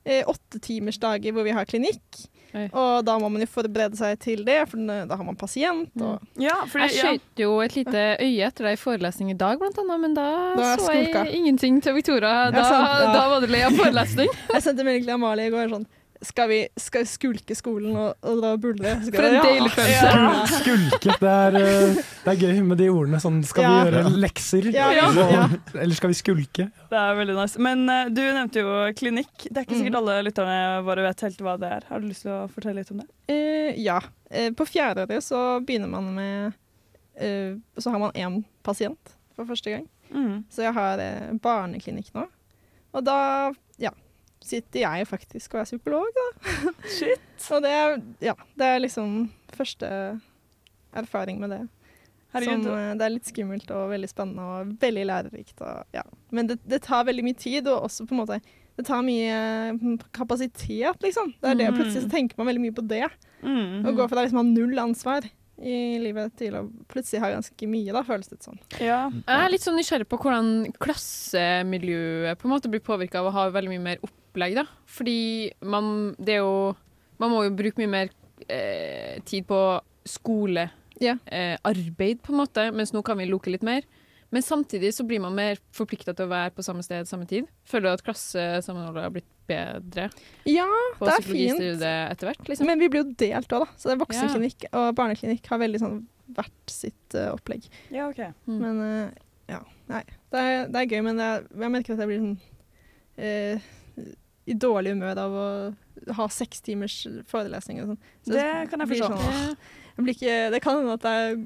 eh, åttetimersdager hvor vi har klinikk. Og da må man jo forberede seg til det, for da har man pasient. Og Ja, jeg skjøt jo et lite øye etter deg i forelesning i dag, blant annet, men da, Da så jeg skulka. ingenting til Victoria. Da, Ja, sant, ja. da var det lei av forelesning. Jeg sendte melding til Amalie i går sånn skal vi, skal skulke skolen og, og dra og buldre? For en deilig følelse. Ja. Skulke. Det er, eh, det er gøy med de ordene. Sånn, skal Ja. vi gjøre lekser? Ja, ja, Eller, eller skal vi skulke? Det er veldig nice. Men uh, du nevnte jo klinikk. Det er ikke Mm. sikkert alle lytterne våre vet helt hva det er. Har du lyst til å fortelle litt om det? Uh, ja. Uh, på fjerde året så begynner man med Så har man én pasient for første gang. Mm. Så jeg har barneklinikk nå. Og da sitter jeg faktisk og er psykolog, da. Shit. og det er, ja, det er liksom første erfaring med det. Herregud. Som, eh, det er litt skummelt og veldig spennende og veldig lærerikt. Og, ja. Men det, det tar veldig mye tid, og også på en måte det tar mye mm, kapasitet, liksom. Det er det, Mm. Plutselig så tenker man veldig mye på det. Mm. Gå fra å liksom ha null ansvar i livet til å plutselig ha ganske mye, da, føles det sånn. Ja. Jeg er litt sånn nysgjerrig på hvordan klassemiljøet på en måte blir påvirka av å ha veldig mye mer opplegg. da. Fordi man, det er jo, man må jo bruke mye mer eh, tid på skole, eh, arbeid, på en måte, mens nå kan vi luke litt mer. Men samtidig så blir man mer forplikta til å være på samme sted samme tid. Føler du at klassesammenholdet har blitt bedre Ja, på det er fint. psykologistudiet etter hvert? Liksom? Men vi blir jo delt òg, da. Så det er Ja. voksenklinikk og barneklinikk har veldig sånn hvert sitt uh, opplegg. Ja, ok. Mm. Men uh, ja, nei. Det er, det er gøy, men jeg, mener ikke at jeg blir sånn eh, i dårlig humør av å ha seks timers forelesning og sånn. Så Det kan jeg forstå. Sånn, jeg blir ikke, det kan hende at det er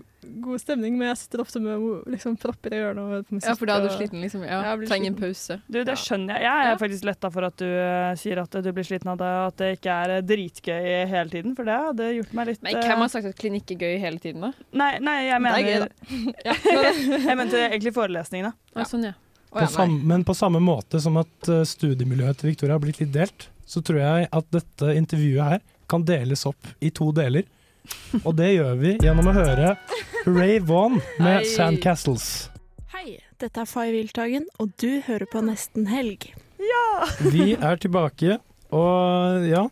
god stemning, men jeg sitter ofte med liksom, propper i ørene og musikk. Ja, for da er du sliten, liksom. Ja, trenger en pause. Du, det skjønner jeg. Jeg er faktisk letta for at du eh, sier at du blir sliten av det, og at det ikke er eh, dritgøy hele tiden, for det hadde gjort meg litt eh, hvem har sagt at klinikk er gøy hele tiden, da? Nei, nei jeg Det er gøy, da. Jeg mente egentlig forelesningene. Ja. Sånn, ja. På sam, men på samme måte som at eh, studiemiljøet til Victoria har blitt litt delt, så tror jeg at dette intervjuet her kan deles opp i to deler. Og det gjør vi gjennom å høre Ray Vaughan med Hei. 'Sandcastles'. Hei, dette er Fay Wiltagen, og du hører på Nesten Helg. Ja! Vi er tilbake, og ja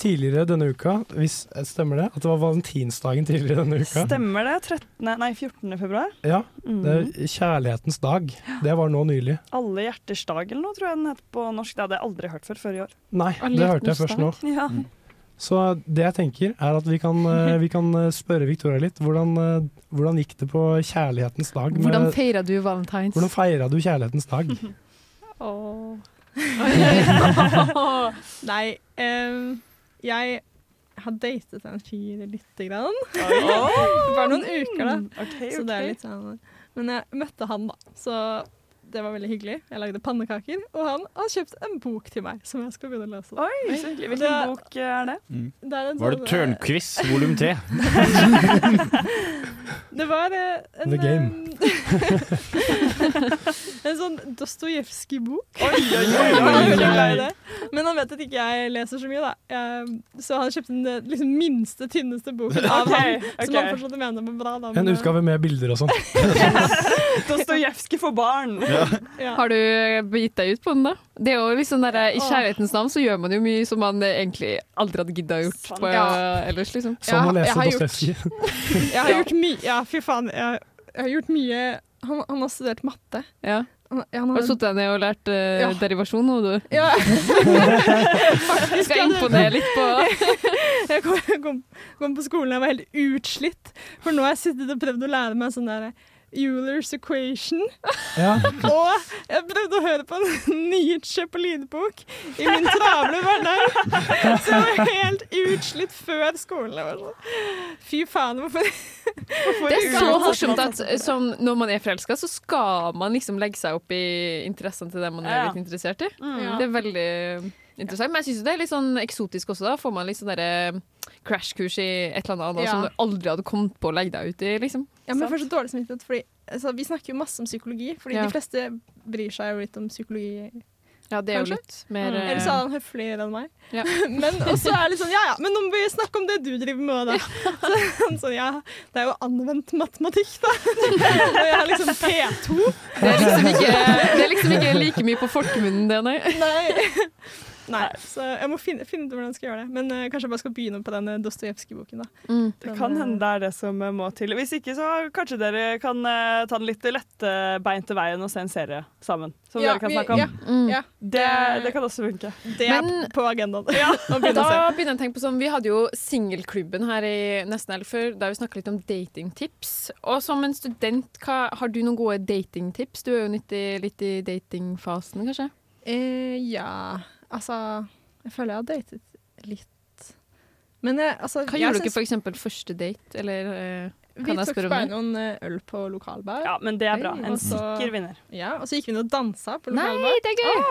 Tidligere denne uka, hvis stemmer det, at det var valentinsdagen tidligere denne uka. Stemmer det? 13. Nei, 14. februar? Ja, Mm. det er kjærlighetens dag. Det var nå nylig. Alle hjerters dag eller noe, tror jeg den het på norsk. Det hadde jeg aldri hørt før før i år. Nei, det hørte jeg først nå. Ja. Så det jeg tenker er at vi kan, eh, vi kan eh, spørre Victoria litt. Hvordan, eh, hvordan gikk det på kjærlighetens dag? med- Hvordan feira du valentines? hvordan feira du kjærlighetens dag? Åh. Nei, em, jeg har datet en fyr lite grann. Bare noen uker, da. Okay, Så det er litt sånn Men jeg møtte han, da. Så det var veldig hyggelig. Jeg lagde pannekaker, og han har kjøpt en bok til meg som jeg skal begynne å lese. Oi, så hyggelig. Hvilken det- bok er det? Det er en Var det sånn, eh, Tørnquiz volum tre? Det var eh, en The Game. eh, sånn Dostojevskij-bok. Men han vet at ikke jeg leser så mye, da. Så han kjøpte den eh, liksom, minste, tynneste boken av okay, han, som ok. han fortsatt mener var bra. Da, En men, eh, utgave med bilder og sånn. Dostojevskij for barn. Ja. Har du gitt deg ut på den, da? Det er jo liksom der, I kjærlighetens navn så gjør man jo mye som man eh, egentlig aldri hadde gidda gjort Sant. på, Ja. ellers, liksom. Som å jeg lese har gjort- Dostojevskij. Jeg har gjort mye Ja, fy faen. Jeg, jeg har gjort mye han, han har studert matte, Ja. Ja, nå... Har du satt deg ned og lært uh, Ja. derivasjon nå, du? Ja. Faktisk, skal imponere litt på Jeg kom, kom, kom på skolen og var helt utslitt. For nå har jeg sittet og prøvd å lære meg sånn der Euler's equation. Ja. Og jeg prøvde å høre på en Nietzsche på lydbok i min travle hverdag. Så jeg var helt utslitt før skolen. Jeg var sånn, Fy faen, hvorfor, hvorfor Det er så morsomt at som, når man er forelska, så skal man liksom legge seg opp i interessene til det man er litt interessert i. Mm. Det er veldig interessant. Men jeg syns det er litt sånn eksotisk også. Da får man litt sånn derre crashkurs i et eller annet Ja. som du aldri hadde kommet på å legge deg ut i, liksom. Ja, men jeg så dårlig samvittighet, fordi altså, vi snakker jo masse om psykologi. Fordi Ja. de fleste bryr seg jo litt om psykologi. Ja, det er jo litt mer, mm. Eller så er han høfligere enn meg. Ja. men også er det litt sånn ja ja, men nå må vi snakke om det du driver med da. Ja. Så, han sånn, ja, det er jo anvendt matematikk, da. Og jeg har liksom P2. Det er liksom ikke, det er liksom ikke like mye på folkemunnen, det, nei. Nei. Nei, så jeg må finne, finne ut hvordan jeg skal gjøre det. Men uh, kanskje jeg bare skal begynne på den Dostojevskij-boken, da. Det kan hende det er det som eh, må til. Hvis ikke, så kanskje dere kan uh, ta den litt lettbeinte veien og se en serie sammen. Som Ja, dere kan snakke om. ja, Mm. ja. Det, det kan også funke. Det er på agendaen. Begynne Da begynner jeg å tenke på sånn, Vi hadde jo singelklubben her i nesten helg før, der vi snakka litt om datingtips. Og som en student, hva, har du noen gode datingtips? Du er jo litt i, litt i datingfasen, kanskje? Eh, ja, altså Jeg føler jeg har datet litt. Men jeg, altså Hva jeg gjorde dere for eksempel første date, eller eh, Vi kan jeg tok spørre bare om det? noen eh, øl på lokalbar. Ja, men det er bra. En Også, sikker vinner. Ja, og så gikk vi inn og dansa på Nei, det er gøy!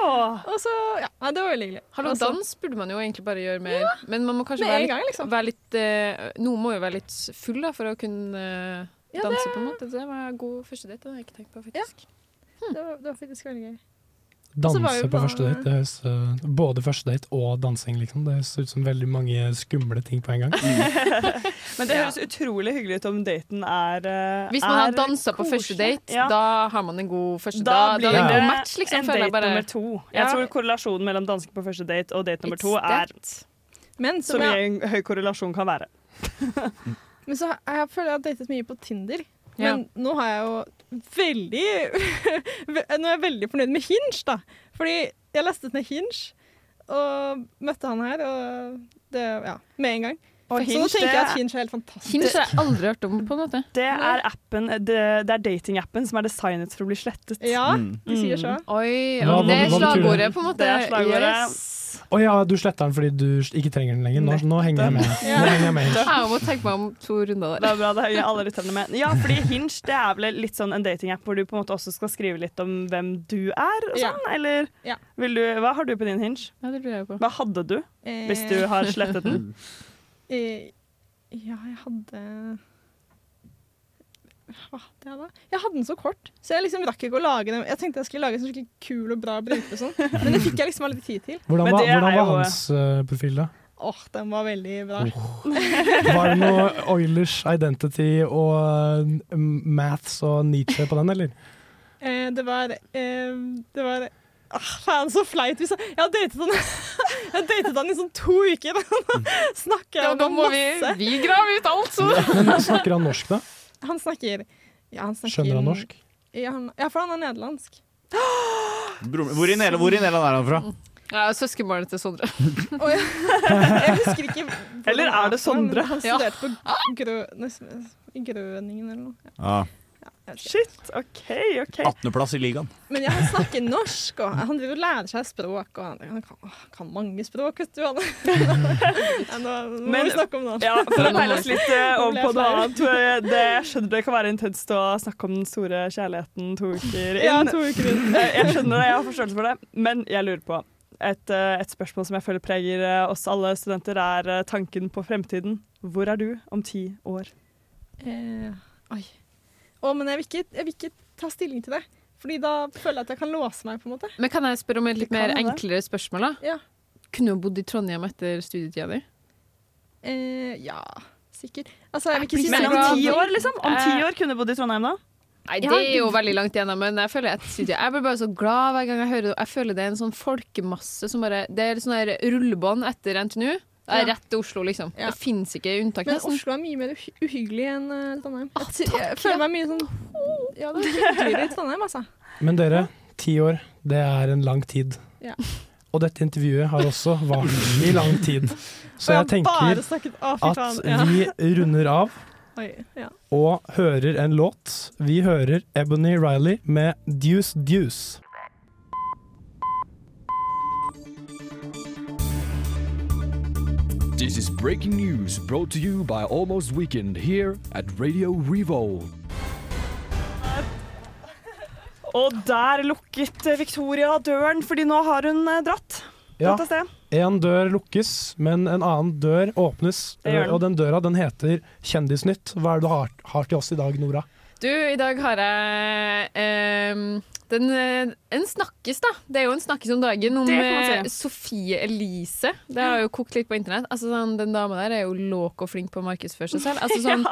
Og så, ja, nei, det var veldig hyggelig. Hallo, Og dans burde man jo egentlig bare gjøre mer. Men man må kanskje være litt, gang, liksom. være litt uh, Noen må jo være litt full da, for å kunne uh, Ja, danse, det- på en måte. Det var en god første date. Det har jeg ikke tenkt på, faktisk. Det var, det var faktisk veldig gøy. Og så var Danse på bare- første date. Det høres, eh, både første date og dansing, liksom. Det høres ut som veldig mange skumle ting på en gang. Men det høres utrolig hyggelig ut om daten er uh, Hvis man har dansa på første date, ja. da har man en god første Da Da, blir da det en god match, liksom. en føler date bare. nummer to. Jeg Ja. tror korrelasjonen mellom dansing på første date og date nummer It's to er. Men så som mye jeg, en høy korrelasjon kan være. men så jeg føler jeg har datet mye på Tinder. Ja. Men nå har jeg jo veldig Nå er jeg veldig fornøyd med Hinge, da. Fordi jeg lastet ned Hinge og møtte han her, og det Ja, med en gang. Og så nå tenker jeg at Hinge er helt fantastisk. Hinge har jeg aldri hørt om, på en måte. Det er appen, det, det er datingappen som er designet for å bli slettet. Ja, Mm. de sier så. Oi, Hva- det er slagordet, på en måte. Det er slagordet. Yes. Å ja, du sletter den fordi du ikke trenger den lenger. Nå, nå henger jeg med. Nå henger jeg med. Jeg må tenke meg om to runder Det er bra, det henger alle lytterne med. Ja, fordi Hinge det er vel litt sånn en datingapp hvor du på en måte også skal skrive litt om hvem du er og Ja. sånn, eller Ja. vil du, hva har du på din Hinge? Ja, det lurer jeg på. Hva hadde du, hvis du har slettet den? Eh, ja, jeg hadde jeg da? Jeg hadde den så kort, så jeg liksom rakk ikke å lage den. Jeg tenkte jeg skulle lage en sånn skikkelig kul og bra bruker, sånn. men det fikk jeg liksom aldri tid til. Hvordan var, hvordan var hans uh, profil, da? Åh, den var veldig bra. Var det noe Oilers Identity og uh, Maths og Nietzsche på den, eller? Eh, det var eh, Det var Ah, faen, så flaut. Jeg, jeg har datet han Jeg har datet han i sånn to uker. Snakker Ja, jeg da om må vi, masse. vi grave ut alt, så! Men snakker han norsk, da? Han snakker Ja, han snakker Skjønner han norsk? Ja, han, ja, for han er nederlandsk. Hvor i Nederland hvor i Nederland er han fra? Ja, Søskenbarnet til Sondre. oh, jeg, jeg husker ikke Eller er det Sondre? Han Ja. studerte på grø, Grøningen eller noe. Ja, Shit, OK, OK. 18.-plass i ligaen. Men ja, han snakker norsk, og han driver og lærer seg språk. Og han, han kan, kan mange språk, vet du. Han. ja, nå må Men- vi snakke om noe. Ja, For å peile oss litt om over på noe annet. Det, jeg skjønner det kan være intenst å snakke om den store kjærligheten to uker inn. Ja, to uker inn. Eh, Jeg skjønner det, jeg har forståelse for det. Men jeg lurer på et, eh, et spørsmål som jeg føler preger eh, oss alle studenter, er eh, tanken på fremtiden. Hvor er du om ti år? Eh, oi. Å, men jeg vil, ikke, jeg vil ikke ta stilling til det. Fordi da føler jeg at jeg kan låse meg, på en måte. Men kan jeg spørre om et litt mer enklere spørsmål? da? Ja. Kunne du bodd i Trondheim etter studietida di? Eh, ja, sikkert. Altså, jeg vil ikke si Men om ti år, liksom? Om ti Eh, år kunne du bodd i Trondheim da? Nei, det er jo veldig langt igjennom, men jeg føler, studiet, jeg blir bare så glad hver gang jeg hører det. Jeg føler det er en sånn folkemasse som bare Det er sånn rullebånd etter NTNU. Det er rett til Oslo, liksom. Ja. Det fins ikke unntak, Men nesten. Oslo er mye mer uhyggelig enn uh, Trondheim. Jeg, takk, jeg føler ja. meg mye sånn Ja, det er hyggeligere i Trondheim, altså. Men dere, ti år, det er en lang tid. Ja. Og dette intervjuet har også vart i lang tid. Så jeg tenker at vi runder av og hører en låt. Vi hører Ebony Riley med Deuce Deuce. This is breaking news brought to you by Almost Weekend here at Radio Revolve. Og der lukket eh, Victoria døren, fordi nå har hun eh, dratt. Ja. En dør lukkes, men en annen dør åpnes. Den. Og den døra den heter Kjendisnytt. Hva er det du har, har til oss i dag, Nora? Du, i dag har jeg ehm, den, eh, en snakkis, da. Det er jo en snakkis om dagen om eh, si. Sofie Elise. Det har jo kokt litt på internett. Altså, sånn, den dama der er jo låk og flink på å markedsføre seg selv. Altså, sånn,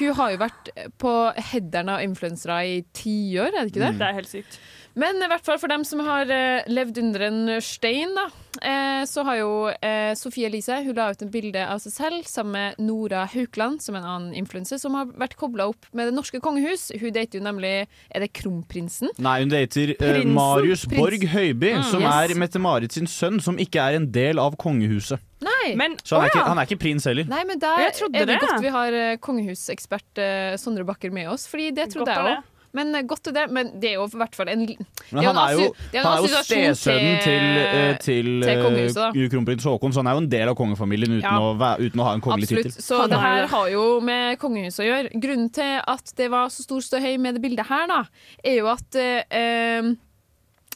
Hun har jo vært på headerne av influensere i tiår, er det ikke det? Det er helt sykt. Men i hvert fall for dem som har eh, levd under en stein, da, eh, så har jo eh, Sofie Elise hun la ut en bilde av seg selv sammen med Nora Haukeland, som en annen influenser, som har vært kobla opp med det norske kongehus. Hun dater jo nemlig Er det kronprinsen? Nei, hun dater eh, Prinsen. Marius Prins. Borg Høiby, Mm. som Yes. er Mette-Marit sin sønn, som ikke er en del av kongehuset. Nei. Så han er, ikke, han er ikke prins heller. Nei, men der Jeg trodde er det det. godt vi har eh, kongehusekspert eh, Sondre Bakker med oss, Fordi det trodde Godt er jeg det. Men eh, godt det. Men det er jo i hvert fall en Men han er jo, er jo stesønnen til, eh, til, til eh, kronprins Haakon, så han er jo en del av kongefamilien uten, Ja. å, uten å ha en kongelig tittel. Så det her har jo med kongehuset å gjøre. Grunnen til at det var så stor støy med det bildet her, da, er jo at eh, eh,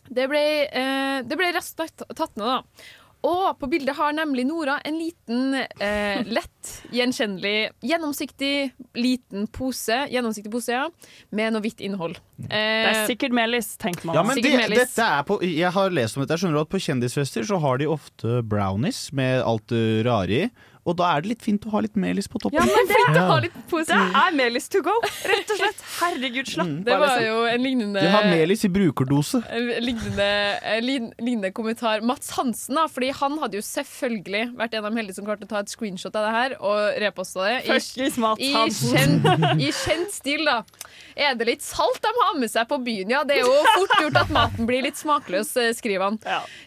det ble, eh, det ble raskt tatt tatt ned, da. Og på bildet har nemlig Nora en liten, eh, lett, gjenkjennelig, gjennomsiktig liten pose, gjennomsiktig pose, ja, med noe hvitt innhold. Det Eh, er sikkert melis, tenkte man. Ja, men det, dette er på, jeg har lest om dette. Jeg skjønner at På kjendisfester så har de ofte brownies med alt det rare i. Og da er det litt fint å ha litt melis på toppen. Ja, men det, Fint å ha litt det er melis to go, rett og slett. Herregud, slapp Det var liksom. jo en lignende De har melis i brukerdose. En lignende, en lignende kommentar. Mats Hansen, da, fordi han hadde jo selvfølgelig vært en av de heldige som klarte å ta et screenshot av det her og reposta det. I, Mats i, kjent, I kjent stil, da. Er det litt salt de har med seg på byen? Ja, det er jo fort gjort at maten blir litt smakløs, eh, skriver han.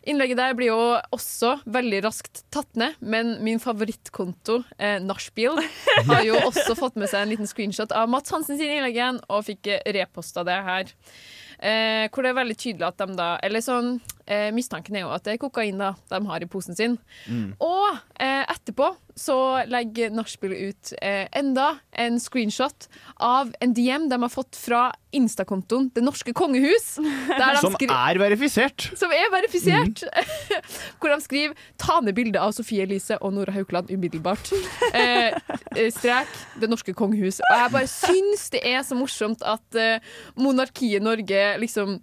Innlegget der blir jo også veldig raskt tatt ned, men min favorittkonto, eh, Nachspiel, har jo også fått med seg en liten screenshot av Mats Hansen sin innlegg igjen, og fikk eh, reposta det her. Eh, hvor det er veldig tydelig at de da Eller sånn, eh, mistanken er jo at det er kokain da de har i posen sin. Og eh, etterpå så legger Nachspiel ut eh, enda en screenshot av en DM de har fått fra Insta-kontoen Det norske kongehus. Som er verifisert. som er verifisert. Hvor de skriver 'ta ned bildet av Sofie Elise og Nora Haukeland umiddelbart'. Eh, eh, strek 'Det norske kongehus'. Og jeg bare syns det er så morsomt at eh, monarkiet Norge liksom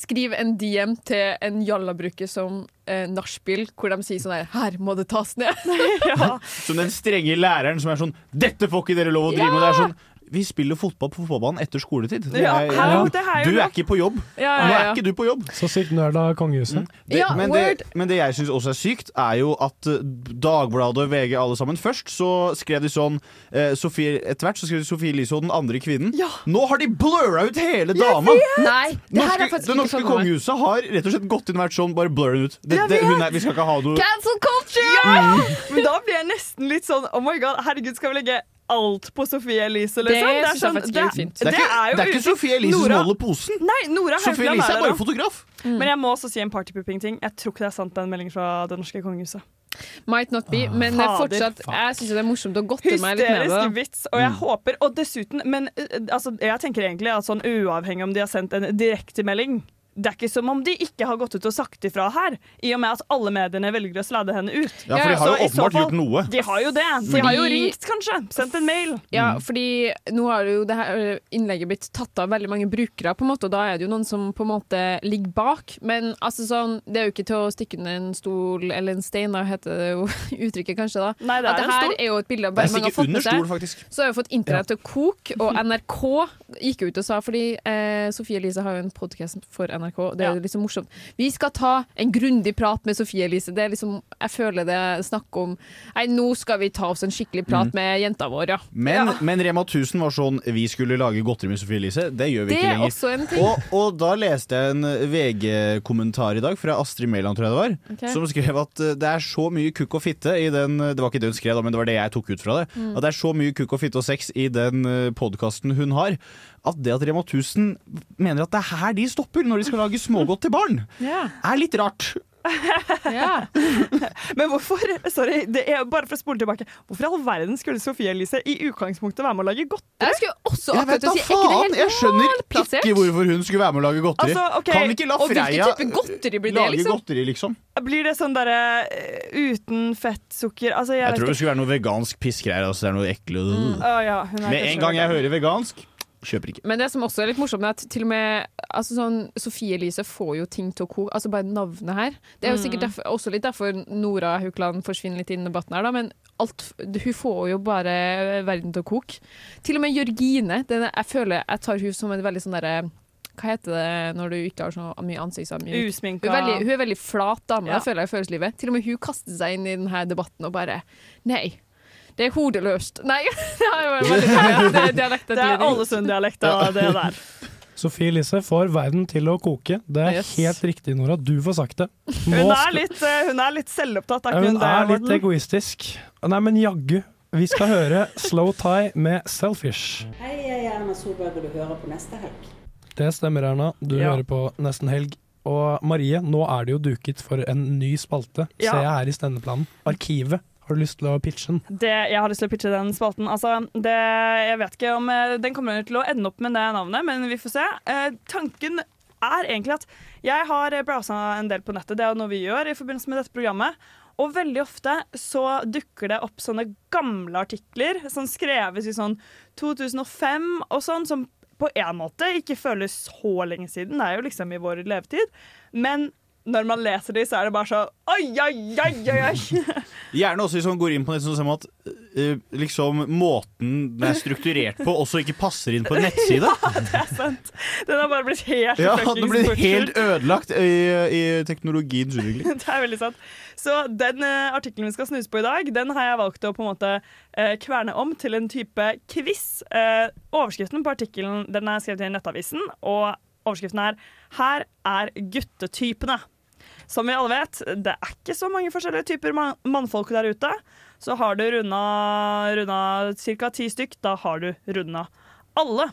skriver en DM til en jallabruker som eh, nachspiel, hvor de sier sånn her 'Her må det tas ned'. Som den strenge læreren som er sånn 'Dette får ikke dere lov å drive med'. Det er sånn vi spiller fotball på fotballbanen etter skoletid. Det Ja, er, hallo, det er du er ikke på jobb. Ja, ja, Nå er ikke du på jobb. Så sykt nerd av kongehuset. Det, Ja, men, det, men det jeg syns også er sykt, er jo at eh, Dagbladet og VG alle sammen Først så skrev de sånn eh, Sofie, Etter hvert så skrev de Sofie Elise og den andre kvinnen. Nå har de blurra ut hele dama! Nei, det her er Norske, faktisk det norske sånn med kongehuset har rett og slett gått inn og vært sånn Bare blur ut. Det, det, hun er, vi skal ikke ha noe Cancel culture! Ja! Men da blir jeg nesten litt sånn Oh my god, herregud, skal vi legge alt på Sofie Elise, liksom? Det faktisk er litt fint. Det er ikke, det er ikke Sofie Elise som Nora- holder posen. Nei, Nora Sofie Elise er bare fotograf. Mm. fotograf. Men jeg må også si en partypooping-ting. Jeg tror ikke det er sant, den meldingen fra det norske kongehuset. Might not be, men eh, Fader. fortsatt Jeg syns det er morsomt å godte meg litt med det. Hysterisk vits. Og jeg håper Og dessuten Men uh, altså, jeg tenker egentlig at sånn uavhengig om de har sendt en direktemelding det er ikke som om de ikke har gått ut og sagt ifra her, i og med at alle mediene velger å sladde henne ut. Ja, for de har Så jo så åpenbart fall- gjort noe. De har jo det. De Fordi- har jo ringt, kanskje. Sendt en mail. Ja, fordi nå har jo det her innlegget blitt tatt av veldig mange brukere, på en måte, og da er det jo noen som på en måte ligger bak. Men altså sånn, det er jo ikke til å stikke under en stol eller en stein, da heter det jo uttrykket kanskje da. Nei, det At er en her stol. er jo et bilde av Det bare mange har fått med det. seg. Så har vi fått internett til å koke, og NRK gikk ut og sa, fordi eh, Sofie Elise har jo en podcast for NRK. Det er ja. liksom morsomt. Vi skal ta en grundig prat med Sofie Elise. Det er liksom, jeg føler det er snakk om Nei, nå skal vi ta oss en skikkelig prat Mm. med jenta vår, ja. Men, ja. men Rema 1000 var sånn Vi skulle lage godteri med Sofie Elise. Det gjør vi Det ikke er lenger. også en ting. Og, og da leste jeg en VG-kommentar i dag fra Astrid Mæland, tror jeg det var. okay. Som skrev at eh, det er så mye kukk og fitte i den Det var ikke det hun skrev, da, men det var det jeg tok ut fra det. Mm. At det er så mye kukk og fitte og sex i den podkasten hun har, at det at Rema 1000 mener at det er her de stopper når de skal lage smågodt til barn, yeah. er litt rart. Men hvorfor Sorry, det er bare for å spole tilbake. Hvorfor i all verden skulle Sofie Elise i utgangspunktet være med å lage godteri? Jeg skulle også Jeg vet da faen! Jeg skjønner ikke hvorfor hun skulle være med å lage godteri. Altså, okay. Kan vi ikke la Freia godteri blir det, lage liksom? godteri, liksom? Blir det sånn derre eh, uten fett, sukker Altså, jeg, Jeg tror det skulle være noe vegansk pissgreier. Altså det er noe ekle Å, ja, er Med en gang jeg hører vegansk, kjøper ikke. Men det som også er litt morsomt, er at til og med altså sånn, Sofie Elise får jo ting til å koke. Altså bare navnet her. Det er jo Mm. sikkert derfor, også litt derfor Nora Haukeland forsvinner litt inn i debatten her, da. Men alt, hun får jo bare verden til å koke. Til og med Jørgine. Den, jeg føler jeg tar hun som en veldig sånn derre hva heter det når du ikke har så mye ansiktsmyk? Usminka. Hun, er veldig- hun er veldig flat dame, Ja. føler jeg, i følelseslivet. Til og med hun kaster seg inn i denne debatten og bare Nei, det er hodeløst. Nei, det er jo veldig det er Det er det der. Sofie Elise får verden til å koke. Det er Yes. helt riktig, Nora. Du får sagt det. Hun er litt, eh, hun er litt selvopptatt. Er ikke hun hun det, er litt Morten? egoistisk. Nei, men jaggu. Vi skal høre Slow Tie med Selfish. Hei, jeg er Erna Solberg, og du hører på neste helg. Det stemmer, Erna. Du Ja. hører på Nesten Helg. Og Marie, nå er det jo duket for en ny spalte. Ja. Ser jeg her i stendeplanen. Arkivet. Har du lyst til å pitche den? Det, jeg har lyst til å pitche den spalten. Altså, det, jeg vet ikke om eh, den kommer til å ende opp med det navnet, men vi får se. Eh, tanken er egentlig at jeg har browsa en del på nettet, det er jo noe vi gjør i forbindelse med dette programmet. Og veldig ofte så dukker det opp sånne gamle artikler som skreves i sånn 2005 og sånn, som på en måte ikke føles så lenge siden. Det er jo liksom i vår levetid. Men når man leser de, så er det bare sånn Oi, oi, oi, oi! oi. Gjerne også hvis man går inn på nett sånn at eh, liksom måten den er strukturert på, også ikke passer inn på en nettside. det er sant. Den har bare blitt helt Ja, Den blir helt ødelagt i, i teknologiens utvikling. Det er veldig sant. Så den uh, artikkelen vi skal snuse på i dag, den har jeg valgt å på en måte uh, kverne om til en type quiz. Uh, overskriften på artikkelen den er skrevet i Nettavisen, og overskriften er 'Her er guttetypene'. Som vi alle vet, det er ikke så mange forskjellige typer man mannfolk der ute. Så har du runda, runda ca. ti stykk, da har du runda alle.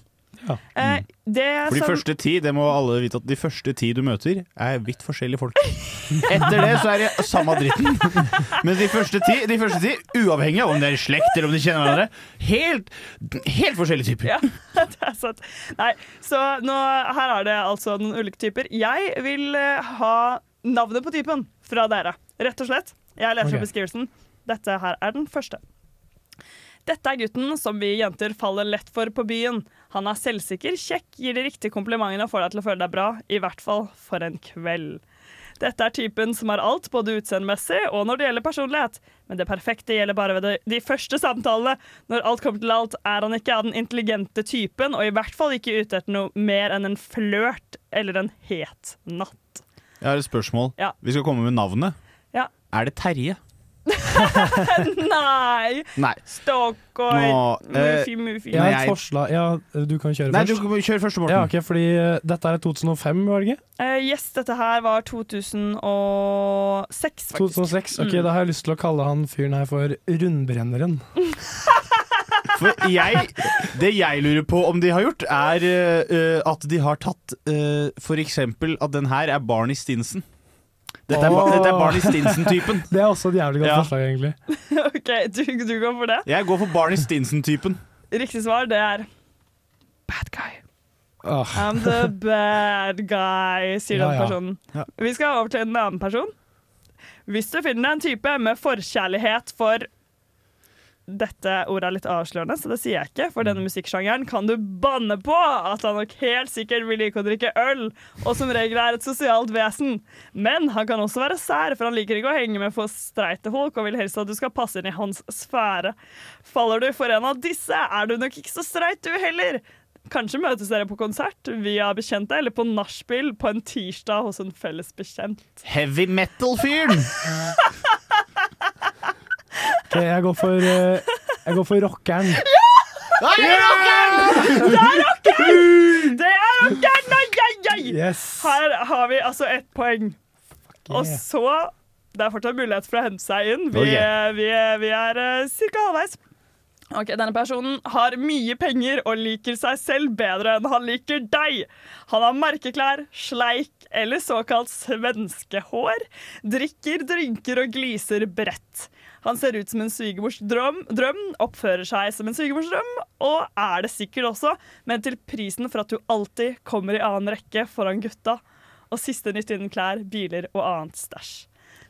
Eh, det For de som- første ti, det må alle vite at de første ti du møter, er vidt forskjellige folk. Etter det så er det samme dritten. Men de første ti, de første ti uavhengig av om det er i slekt eller om de kjenner hverandre, helt, helt forskjellige typer. Ja, det er sant. Nei, så nå, her er det altså noen ulike typer. Jeg vil eh, ha navnet på typen fra dere, rett og slett. Jeg leser okay. beskrivelsen. Dette her er den første. Dette er gutten som vi jenter faller lett for på byen. Han er selvsikker, kjekk, gir de riktige komplimentene og får deg til å føle deg bra. I hvert fall for en kveld. Dette er typen som har alt, både utseendemessig og når det gjelder personlighet. Men det perfekte gjelder bare ved de, første samtalene. Når alt kommer til alt, er han ikke av den intelligente typen, og i hvert fall ikke ute etter noe mer enn en flørt eller en het natt. Jeg har et spørsmål. Ja. Vi skal komme med navnet. Ja. Er det Terje? Nei! Nei. Stockholm. Nå, eh, Mufi, mufi. Jeg har et forslag. Ja, du kan kjøre Nei, først. du kan kjøre først, Morten. Ja, okay, fordi uh, dette er 2005, var det ikke? Uh, yes, dette her var 2006, faktisk. 2006. Ok, Mm. Da har jeg lyst til å kalle han fyren her for Rundbrenneren. For jeg, det jeg lurer på om de har gjort, er uh, at de har tatt uh, eksempel at den her er Barney Stinson. Dette er, oh. Dette er Barney Stinson-typen. Det er også et jævlig godt Ja. forslag, egentlig. OK, du, du går for det? Jeg går for Barney Stinson-typen. Riktig svar, det er bad guy. Oh. I'm the bad guy, sier Ja, den ja. personen. Ja. Vi skal over til en annen person. Hvis du finner en type med forkjærlighet for dette ordet er litt avslørende, så det sier jeg ikke. For Mm. denne musikksjangeren kan du banne på at han nok helt sikkert vil like å drikke øl, og som regel er et sosialt vesen. Men han kan også være sær, for han liker ikke å henge med for streite folk, og vil helst at du skal passe inn i hans sfære. Faller du for en av disse, er du nok ikke så streit du heller. Kanskje møtes dere på konsert via bekjente eller på nachspiel på en tirsdag hos en felles bekjent. Heavy metal-fyren! Jeg går for eh, Jeg går for rockeren. Ja, det er rockeren! Det er rockeren! Det er rockeren! Ai, ai, ai! Yes. Her har vi altså ett poeng. Og så Det er fortsatt mulighet for å hente seg inn. Vi, Ok. vi, vi er uh, ca. halvveis. Ok, Denne personen har mye penger og liker seg selv bedre enn han liker deg. Han har merkeklær, sleik eller såkalt svenskehår, drikker, drinker og gliser bredt. Han ser ut som en svigermors drøm, drøm, oppfører seg som en svigermors drøm, og er det sikkert også, men til prisen for at du alltid kommer i annen rekke foran gutta. Og siste nytt innen klær, biler og annet stæsj.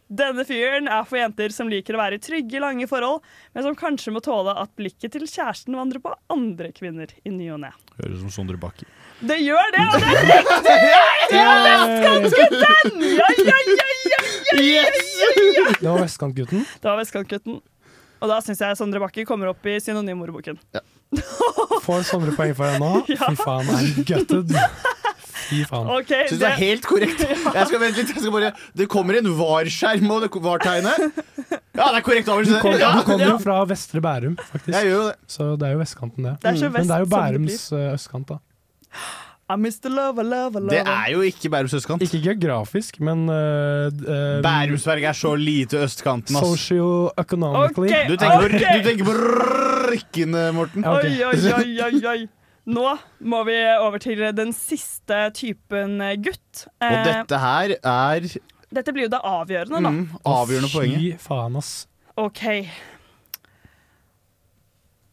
Denne fyren er for jenter som liker å være i trygge, lange forhold, men som kanskje må tåle at blikket til kjæresten vandrer på andre kvinner i ny og ne. Høres ut som Sondre Bakke. Det gjør det, og det er riktig! Det var vestkantgutten! Ja, ja, ja, ja, ja, ja, ja, ja. Det var vestkantgutten. Det var vestkantgutten. Og da syns jeg Sondre Bakke kommer opp i synonymordboken. Får Sondre poeng for det nå? Ja. Fy faen, I'm gutted. Fy faen. Okay, Syns det er helt korrekt. Jeg skal vente litt, jeg skal bare Det kommer en var-skjerm og det var-tegnet. Ja, det er korrekt Du oversett. kom- Ja, du kommer ja. jo fra Vestre Bærum, faktisk. Jeg gjør jo det. Så det er jo vestkanten, det. Det er så Mm. Men det er jo vest det Bærums eh, østkant, da. Lover, lover, lover. Det er jo ikke Bærums østkant. Ikke geografisk, men uh, uh, Bærumsberg er så lite østkanten, ass. Socioeconomically. Okay, Du tenker på, ok. du tenker på rykkene, Morten. Ja, okay. Oi, oi, oi, oi, oi. Nå må vi over til den siste typen eh, gutt. Og Eh, dette her er dette blir jo det avgjørende, da. mm, avgjørende poenget. Fy faen, ass. OK.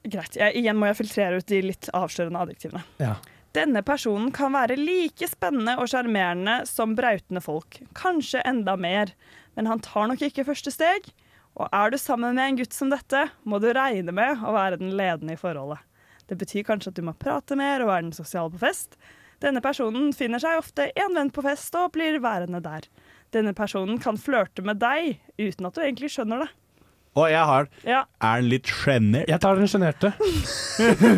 Greit. Jeg, igjen må jeg filtrere ut de litt avslørende adjektivene. Ja. Denne personen kan være like spennende og sjarmerende som brautende folk. Kanskje enda mer. Men han tar nok ikke første steg. Og er du sammen med en gutt som dette, må du regne med å være den ledende i forholdet. Det betyr kanskje at du må prate mer og være den sosiale på fest. Denne personen finner seg ofte en venn på fest og blir værende der. Denne personen kan flørte med deg uten at du egentlig skjønner det. Og jeg har Ja, Er den litt sjenert? Jeg tar den sjenerte.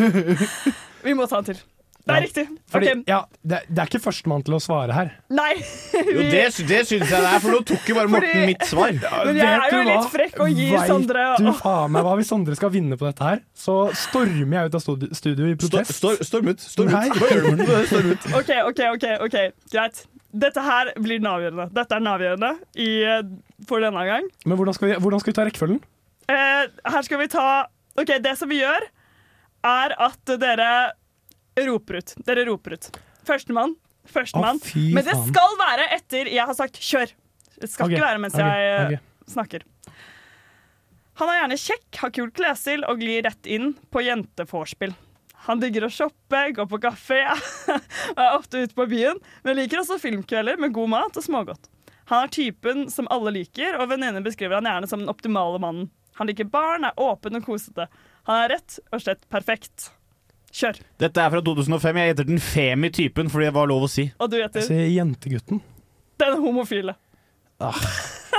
vi må ta en til. Det er Ja. riktig. Fordi, okay. ja, det, det er ikke førstemann til å svare her. Nei. Jo, det, det syns jeg det er, for nå tok jo bare Morten Fordi- mitt svar. Men jeg er jo litt frekk og gir Vet Sondre du faen meg hva hvis Sondre skal vinne på dette her? Så stormer jeg ut av studio i protest. Storm ut. Storm Nei. ut. Hva gjør du, Storm ut. OK, OK, ok, ok, greit. Dette her blir den avgjørende. Dette er den avgjørende i, eh, for denne gang. Men hvordan skal, vi, hvordan skal vi ta rekkefølgen? Eh, her skal vi ta OK, det som vi gjør, er at dere roper ut. Dere roper ut. Førstemann. Førstemann. Oh, Men det skal være etter jeg har sagt 'kjør'. Det skal okay. ikke være mens okay. jeg okay. snakker. Han er gjerne kjekk, har kult klesstil og glir rett inn på jentevorspiel. Han digger å shoppe, gå på kafé og er ofte ute på byen, men liker også filmkvelder med god mat og smågodt. Han er typen som alle liker, og venninner beskriver han gjerne som den optimale mannen. Han liker barn, er åpen og kosete. Han er rett og slett perfekt. Kjør. Dette er fra 2005. Jeg gjetter den femi-typen, fordi det var lov å si. Og du Jeg gjetter sier jentegutten. den homofile. Ah.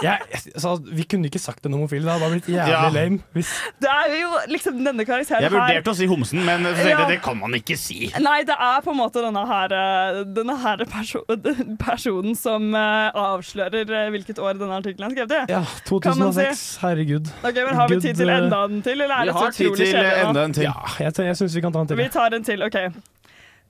Jeg, altså, vi kunne ikke sagt en homofil. Det hadde bare blitt jævlig Ja. lame. Hvis, Det er jo liksom denne karakteren her Jeg her vurderte å si homsen, men så Ja. det kan man ikke si. Nei, det er på en måte denne her, eh, denne her perso personen som eh, avslører eh, hvilket år denne artikkelen er skrevet i. ja, 2006. si? 2006. Herregud. Ok, men Har vi tid til eh, enda en til, eller er Vi det så har tid til enda en til. Ja, jeg, jeg syns vi kan ta en til. Vi tar en til, OK.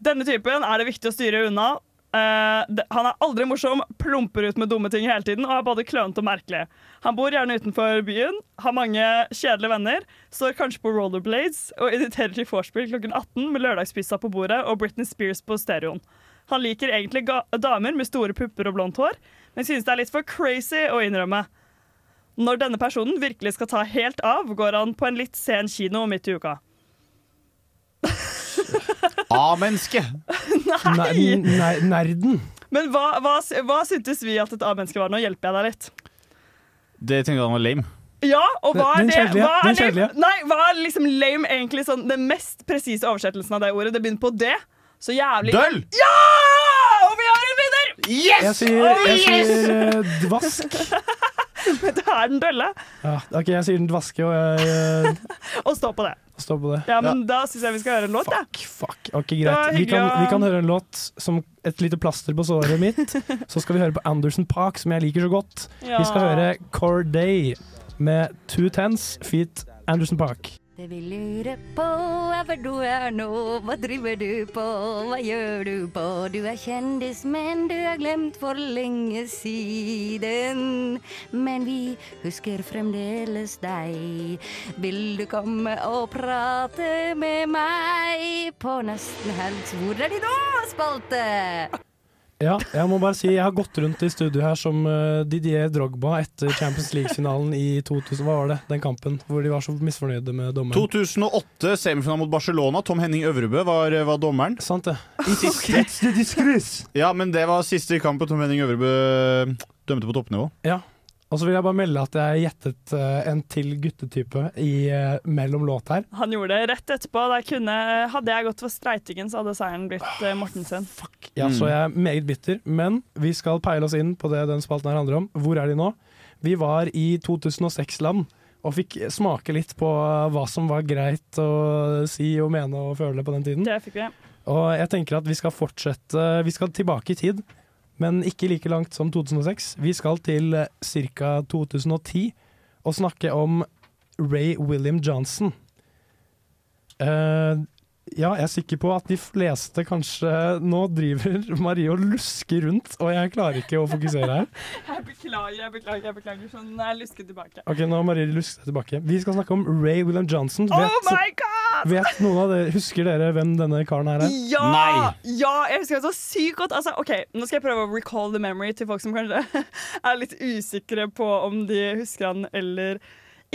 Denne typen er det viktig å styre unna. Eh, han er aldri morsom, plumper ut med dumme ting hele tiden og er både klønete og merkelig. Han bor gjerne utenfor byen, har mange kjedelige venner, står kanskje på rollerblades og inviterer til vorspiel klokken 18 med lørdagspizza på bordet og Britney Spears på stereoen. Han liker egentlig damer med store pupper og blondt hår, men synes det er litt for crazy å innrømme. Når denne personen virkelig skal ta helt av, går han på en litt sen kino midt i uka. A-menneske. Nei, nei, nerden. Men hva, hva, hva syntes vi at et A-menneske var? Nå hjelper jeg deg litt. Det tenkte jeg var lame. Ja, og hva er det? Hva er lame? Nei, hva er liksom lame egentlig sånn Den mest presise oversettelsen av det ordet? Det begynner på D. Så jævlig Døll! Ja! Og vi har en vinner! Jeg sier, jeg sier eh, dvask. Men det er den dølle. Ja, ok, jeg sier den dvaske, og jeg eh, Og stå på det. Står på det. Ja, men Da syns jeg vi skal høre en låt. Fuck, ok, Det var greit. Vi kan, vi kan høre en låt som et lite plaster på såret mitt. Så skal vi høre på Anderson Park, som jeg liker så godt. Ja. Vi skal høre Corday med Two Tens feet Anderson Park. Det vi lurer på er hvor du er nå, hva driver du på, hva gjør du på? Du er kjendis, men du er glemt for lenge siden. Men vi husker fremdeles deg. Vil du komme og prate med meg på Nesten helg? Hvor er de nå, spalte? Ja, jeg må bare si jeg har gått rundt i studio her som eh, Didier Drogba etter Champions League-finalen i 2000. Hva var det? Den kampen hvor de var så misfornøyde med dommeren. 2008, semifinalen mot Barcelona. Tom Henning Øvrebø var, var dommeren. Sant det. Siste, ja, men det var siste kamp Tom Henning Øvrebø dømte på toppnivå. Ja. Og så vil jeg bare melde at jeg gjettet eh, en til guttetype i, eh, mellom låt her. Han gjorde det rett etterpå. Der kunne, hadde jeg gått for Streitingen, så hadde seieren blitt uh, Mortensen. Ja, Mm. så jeg er meget bitter, men vi skal peile oss inn på det den spalten her handler om. Hvor er de nå? Vi var i 2006-land og fikk smake litt på hva som var greit å si og mene og føle på den tiden. Det fikk vi. Og jeg tenker at vi skal fortsette Vi skal tilbake i tid, men ikke like langt som 2006. Vi skal til ca. 2010 og snakke om Ray William Johnson. Eh, ja, jeg er sikker på at de fleste kanskje Nå driver Marie og lusker rundt, og jeg klarer ikke å fokusere her. Jeg beklager, jeg beklager. jeg beklager Sånn, jeg lusker tilbake. Ok, nå har Marie lusket tilbake. Vi skal snakke om Ray William Johnson. Oh my god! vet noen av dere, Husker dere hvem denne karen her er? Ja! ja! Jeg husker det så sykt godt. Altså, ok, Nå skal jeg prøve å recall the memory til folk som kanskje er litt usikre på om de husker han eller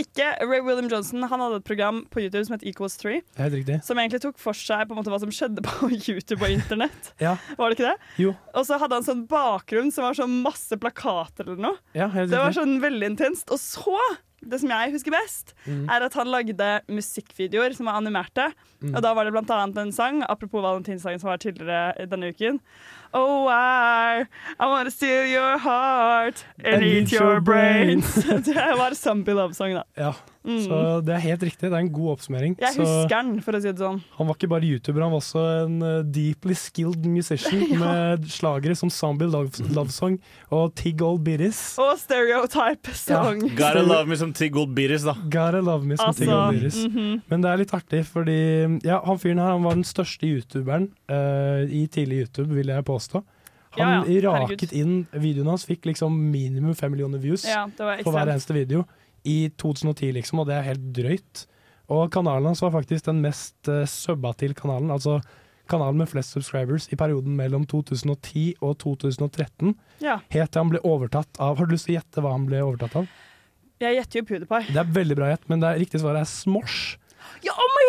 ikke. Ray William Johnson han hadde et program på YouTube som het Equals 3. Som egentlig tok for seg på en måte hva som skjedde på YouTube og internett. Ja. Var det ikke det? Jo. Og så hadde han sånn bakgrunn som var sånn masse plakater eller noe. Ja, Det var sånn veldig intenst. Og så, det som jeg husker best, Mm. er at han lagde musikkvideoer som var animerte. Mm. Og da var det blant annet en sang, apropos valentinsdagen som var tidligere denne uken. Oh, I, I wanna steal your heart and, eat your brains. det var Zombie Love Song, da. Ja, Mm. så det er helt riktig. Det er en god oppsummering. Jeg Så husker den, for å si det sånn. han var ikke bare YouTuber, han var også en eh, deeply skilled musician Ja. med slagere som Zombie Love, Love og Tig Old Bitties. Og Stereotype Song. Gotta love me som Tig Old Bitties, da. Gotta love me som Altså, Tig Old Bitties. -hmm. Men det er litt artig, fordi ja, han fyren her han var den største youtuberen uh, i tidlig YouTube, vil jeg påstå. Han Ja, ja, raket inn videoen hans, fikk liksom minimum fem millioner views Ja, på hver eneste video i 2010, liksom, og det er helt drøyt. Og kanalen hans var faktisk den mest uh, subba til kanalen, altså kanalen med flest subscribers i perioden mellom 2010 og 2013. Ja. Helt til han ble overtatt av Har du lyst til å gjette hva han ble overtatt av? Jeg gjetter jo PewDiePie. Det er veldig bra gjett, men det er riktig svar er Smosh. Ja, oh my!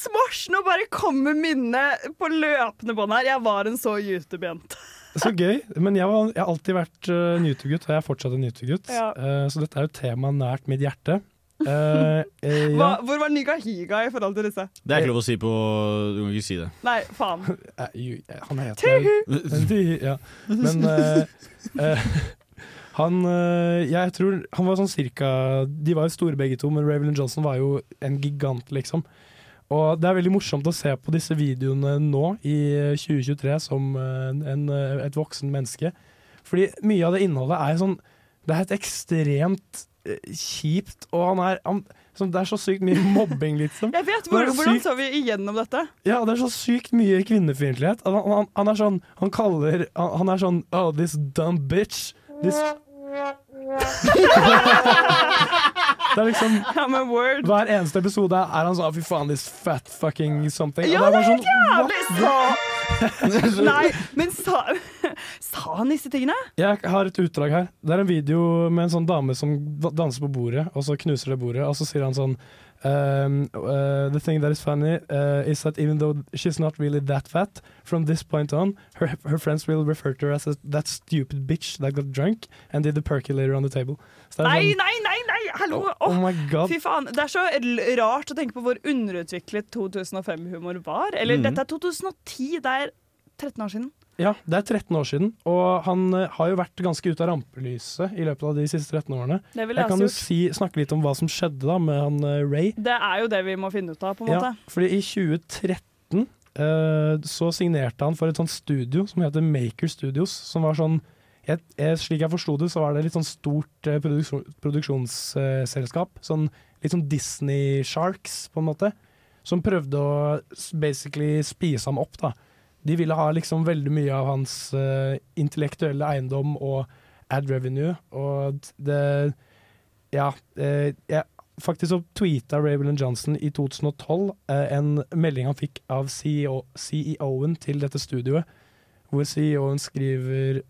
Smosh! Nå bare kommer minnet på løpende bånd her. Jeg var en så YouTube-jente. Så gøy. Men jeg, var, jeg har alltid vært uh, en YouTube-gutt, og jeg er fortsatt en YouTube-gutt. Ja. Uh, så dette er jo tema nært mitt hjerte. Eh, ja. Hva, hvor var Niga Higa i forhold til disse? Det er ikke lov å si på Du kan ikke si det. Nei, faen. Eh, eh, Han heter Ja. Men eh, eh, han eh, Jeg tror Han var sånn cirka De var jo store begge to, men Ravelin Johnson var jo en gigant, liksom. Og det er veldig morsomt å se på disse videoene nå, i eh, 2023, som eh, en, eh, et voksen menneske. Fordi mye av det innholdet er sånn Det er et ekstremt eh, kjipt, og han er han, som, Det er så sykt mye mobbing, liksom. Jeg vet, hvor, Hvordan sykt- så vi igjennom dette? ja, det er så sykt mye kvinnefiendtlighet. Han, han, han er sånn Han kaller Han, han er sånn Oh, this dumb bitch. This Det er liksom word. Hver eneste episode er han sånn Fy faen, this fat fucking something. Ja, det er sånn, jævlig så Nei, men sa, sa han disse tingene? Jeg har et utdrag her. Det er en video med en sånn dame som danser på bordet, og så knuser det bordet, og så sier han sånn um, uh, The thing that is funny uh, is that even though she's not really that fat, from this point on, her, her friends will refer to her as a, that stupid bitch that got drunk and did the percolator on the table. So Nei, sånn- nei, nei! nei, Hallo! Oh, oh my god. Fy faen, Det er så rart å tenke på hvor underutviklet 2005-humor var. Eller mm. dette er 2010, det er 13 år siden. Ja, det er 13 år siden, og han eh, har jo vært ganske ute av rampelyset i løpet av de siste 13 årene. Det vil jeg kan jo si, snakke litt om hva som skjedde da med han eh, Ray. Det er jo det vi må finne ut av, på en Ja, måte. fordi i 2013 uh, så signerte han for et sånt studio som heter Maker Studios, som var sånn jeg, jeg, Slik jeg forsto det, så var det litt sånn stort uh, produksjon, produksjonsselskap. Sånn, litt sånn Disney Sharks, på en måte. Som prøvde å basically spise ham opp, da. De ville ha liksom veldig mye av hans uh, intellektuelle eiendom og ad revenue, og det Ja, Uh, jeg, faktisk så tweeta Ravelin Johnson i 2012 uh, en melding han fikk av CEO, CEO-en til dette studioet, hvor CEO-en skriver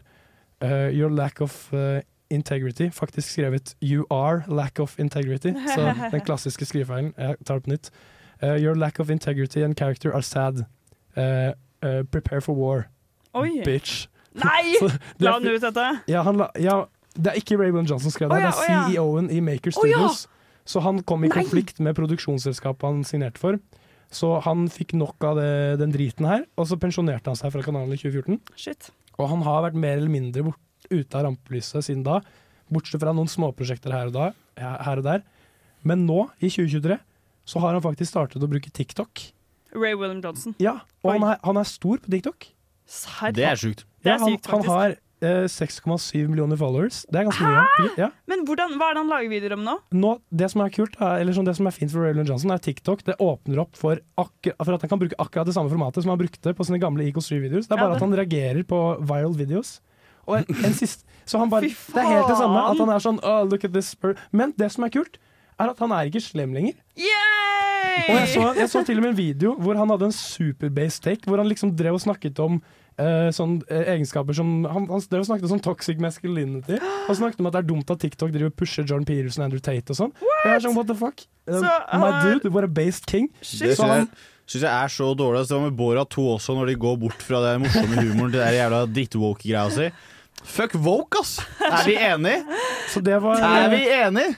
eh, Your lack of eh, integrity. Faktisk skrevet You are lack of integrity. Så den klassiske skrivefeilen. Jeg tar det på nytt. Eh, your lack of integrity and character are sad. Eh, eh, prepare for war. Oi. Bitch. Nei! Så det La han ut dette? ja, han la, ja, det er ikke Raymond Johnson som skrev det, oh, ja, det er. CEO-en i Maker oh. Studios. Så han kom i Nei. konflikt med produksjonsselskapet han signerte for. Så han fikk nok av det, den driten her, og så pensjonerte han seg fra kanalen i 2014. Shit. Og han har vært mer eller mindre bort, ute av rampelyset siden da, bortsett fra noen småprosjekter her og, da, her og der. Men nå, i 2023, så har han faktisk startet å bruke TikTok. Ray William Johnson. Ja, og han er, han er stor på TikTok. Serr? Det er sjukt. Ja, er han, sykt, han har eh, 6,7 millioner followers. Det er ganske mye. Ja. Men hvordan, hva er det han lager videoer om nå? Nå, det som er kult, er, eller sånn, det som er fint for Ray William Johnson, er TikTok. Det åpner opp for, for at han kan bruke akkurat det samme formatet som han brukte på sine gamle Eco Street-videoer. Det er Ja, bare det- at han reagerer på viral videos. Og en, en sist, så han bare, det er helt det samme. At han er sånn oh, look at this. Men det som er kult, er at han er ikke slem lenger. Og jeg så, jeg så til og med en video hvor han hadde en superbase take, hvor han liksom drev og snakket om uh, sånn uh, egenskaper som Han, han drev og snakket om sånn toxic masculinity. Han snakket om at det er dumt at TikTok driver pusher John Peterson og Andrew Tate og sånn. Jeg er sånn, what the fuck? Um, Så my er- dude, what a based king. Det Så syns han, jeg, synes jeg er så dårlig. Altså, det var med Borat 2 også, når de går bort fra den morsomme humoren til den jævla drittwoke-greia si. Fuck woke, ass! Er vi enige? så det var Er vi enige?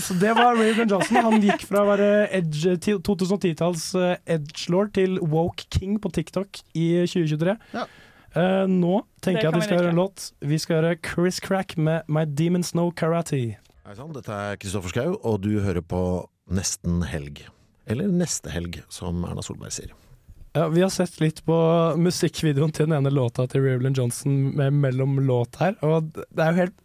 Så det var Raven Johnson. Han gikk fra å være 2010-talls eh, edgelord til woke king på TikTok i 2023. Eh, nå tenker jeg at vi vi skal gjøre en låt. Vi skal gjøre Chris Crack med My Demon Snow Karate. Hei sann, dette er Kristoffer Schau, og du hører på Nesten helg. Eller Neste helg, som Erna Solberg sier. Ja, vi har sett litt på musikkvideoen til den ene låta til Rivlin Johnson med mellom låt her, og det er jo helt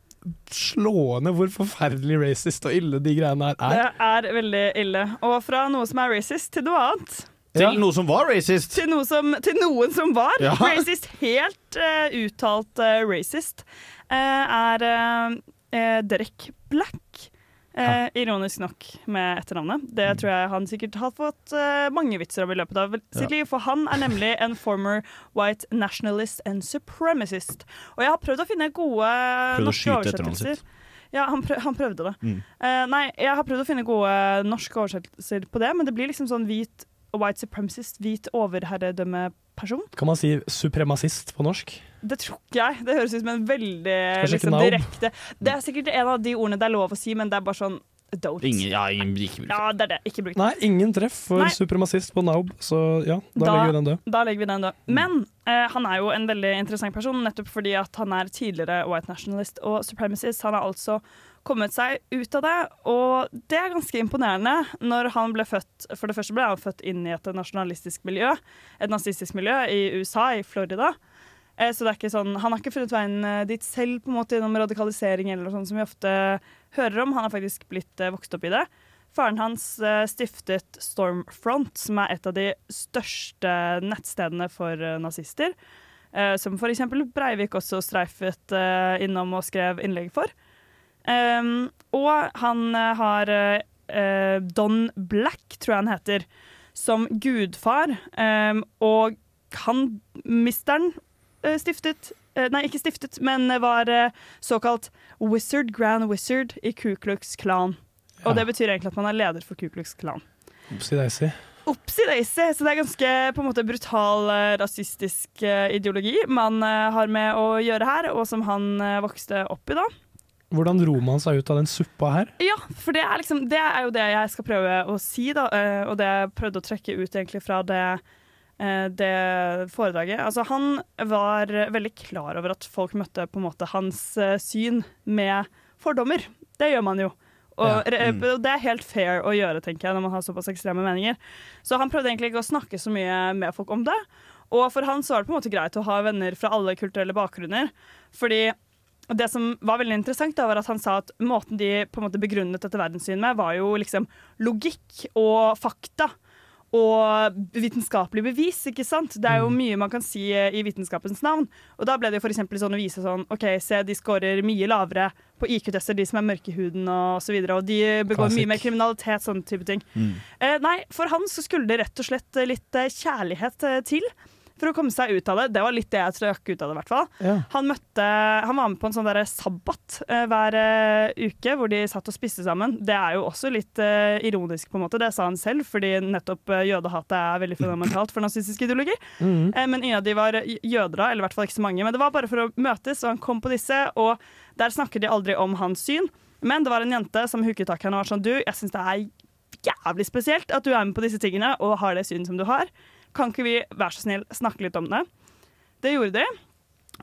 slående hvor forferdelig racist og ille de greiene her er. Det er. veldig ille. Og fra noe som er racist, til noe annet. Til noe som var racist. Til, noe som, til noen som var Ja. racist. Helt uh, uttalt uh, racist. Uh, er Derek Black. Eh, Ironisk nok med etternavnet. Det Mm. tror jeg han sikkert har fått eh, mange vitser om i løpet av sitt liv. For han er nemlig en former white nationalist and supremacist. Og jeg har prøvd å finne gode Prøvd norske oversettelser. Ja, han, prøv, han prøvde det. Mm. Eh, nei, jeg har prøvd å finne gode norske oversettelser på det, men det blir liksom sånn hvit white supremacist, hvit overherredømmeperson. Kan man si supremacist på norsk? Det tror ikke jeg. Det høres ut som en veldig liksom, direkte Det er sikkert en av de ordene det er lov å si, men det er bare sånn don't. Ingen, ja, ingen ikke bruker Ja, det er det. Ikke bruk det. Nei, ingen treff for Nei. supremacist på Naub, så ja, da, legger vi den død. Da legger vi den død. Men eh, han er jo en veldig interessant person, nettopp fordi at han er tidligere white nationalist og supremacist. Han er altså kommet seg ut av det, og det er ganske imponerende når han ble født For det første ble han født inn i et nasjonalistisk miljø, et nazistisk miljø i USA, i Florida. Eh, Så det er ikke sånn, Han har ikke funnet veien eh, dit selv på en måte gjennom radikalisering, eller noe som vi ofte hører om. Han har faktisk blitt eh, vokst opp i det. Faren hans stiftet Stormfront, som er et av de største nettstedene for nazister. Som f.eks. Breivik også streifet innom og skrev innlegg for. Um, og han eh, har eh, Don Black, tror jeg han heter, som gudfar. Um, og han, misteren, eh, stiftet Nei, ikke stiftet, men var såkalt wizard, grand wizard i Ku Klux Klan. Og det betyr egentlig at man er leder for Ku Klux Klan. Opsi-daisy. Oppsi-daisy! Så det er ganske på en måte brutal rasistisk ideologi man har med å gjøre her, og som han vokste opp i da. Hvordan ror man seg ut av den suppa her? Ja, for det er, liksom, det er jo det jeg skal prøve å si, da. eh, Og det jeg prøvde å trekke ut egentlig fra det eh, det foredraget. Altså, han var veldig klar over at folk møtte på en måte hans eh, syn med fordommer. Det gjør man jo. Og Ja. Mm. Det er helt fair å gjøre, tenker jeg, når man har såpass ekstreme meninger. Så han prøvde egentlig ikke å snakke så mye med folk om det. Og for han så var det på en måte greit å ha venner fra alle kulturelle bakgrunner. Fordi det som var veldig interessant, da, var at han sa at måten de på en måte begrunnet dette verdenssynet med, var jo liksom logikk og fakta. Og vitenskapelig bevis, ikke sant? Det er jo mye man kan si eh, i vitenskapens navn. Og da ble det jo eksempel sånn å vise sånn OK, se, de scorer mye lavere på IQ-tester, de som er mørke i huden og så videre, og de begår Klassik. mye mer kriminalitet, sånne type ting. Eh, nei, for han så skulle det rett og slett litt eh, kjærlighet eh, til for å komme seg ut av det. Det var litt det jeg trakk ut av det, i hvert fall. Ja. Han, møtte, han var med på en sånn der sabbat eh, hver eh, uke, hvor de satt og spiste sammen. Det er jo også litt eh, ironisk, på en måte. Det sa han selv, fordi nettopp uh, jødehatet er veldig fundamentalt for nazistisk ideologi. Mhm. Eh, men ingen av de var j- jøder da, eller i hvert fall ikke så mange. Men det var bare for å møtes, og han kom på disse, og der snakker de aldri om hans syn. Men det var en jente som hooket tak i henne og var sånn Du, jeg syns det er jævlig spesielt at du er med på disse tingene og har det synet som du har. Kan ikke vi, vær så snill, snakke litt om det? Det gjorde de.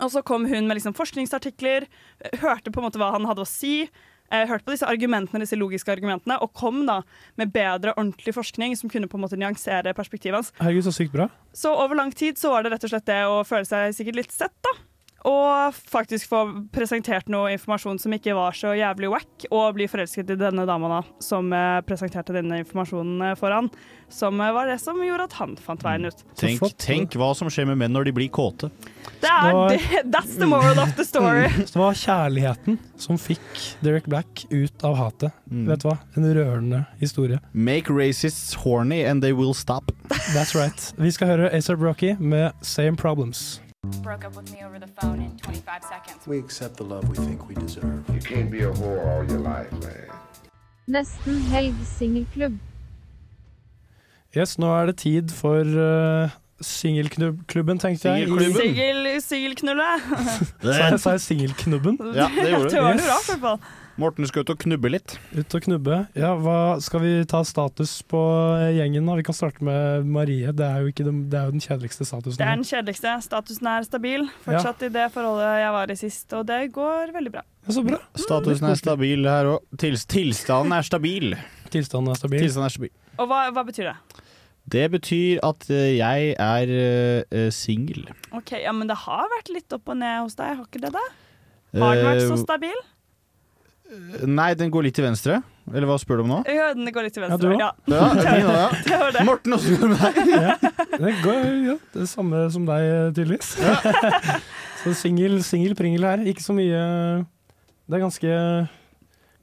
Og så kom hun med liksom forskningsartikler, eh, hørte på en måte hva han hadde å si. eh, Hørte på disse argumentene, disse logiske argumentene, og kom da med bedre, ordentlig forskning som kunne på en måte nyansere perspektivet hans. Herregud, så sykt bra. Så over lang tid så var det rett og slett det å føle seg sikkert litt sett, da. Og faktisk få presentert noe informasjon som ikke var så jævlig wack, og bli forelsket i denne dama da, som eh, presenterte denne informasjonen foran for han. Som eh, var det som gjorde at han fant veien ut. Tenk, tenk hva som skjer med menn når de blir kåte. Det er Det var- That's the moral of the story. Det var kjærligheten som fikk Derek Black ut av hatet. Vet du hva? En rørende historie. Make racists horny and they will stop. That's right. Vi skal høre ASAP Brocky med Same Problems. Broke up with me over the phone in 25 seconds. We accept the love we think we deserve. You can't be a whore all your life, man. Nesten helg singelklubb. Yes, nå er det tid for uh, singelklubben, tenkte jeg. Singelklubben? Singel, singelknulle. Sa jeg, sa jeg singelknubben? Ja, det gjorde du. Det var det rart, i hvert fall. Morten du skal ut og knubbe litt. Ut og knubbe. Ja, hva Skal vi ta status på gjengen, da? Vi kan starte med Marie. Det er jo, ikke den, det er jo den kjedeligste statusen. Det er den kjedeligste. Statusen er stabil. Fortsatt i det forholdet jeg var i sist, og det går veldig bra. Så bra. Statusen er stabil her òg. Tils tilstanden er stabil. Tilstanden er stabil. Tilstanden er stabil. Og hva, hva betyr det? Det betyr at eh, jeg er uh, singel. Ok, ja, Men det har vært litt opp og ned hos deg, har ikke det det? Har den vært så stabil? stabil? Nei, den går litt til venstre. Eller hva spør du om nå? Ja, den går litt til Ja, venstre. du òg? Ja, Ja, det er min ja. det var det. Morten, åssen går det med deg? Ja, det går ja, det er samme som deg, tydeligvis. så singel, singel pringel her. Ikke så mye Det er ganske,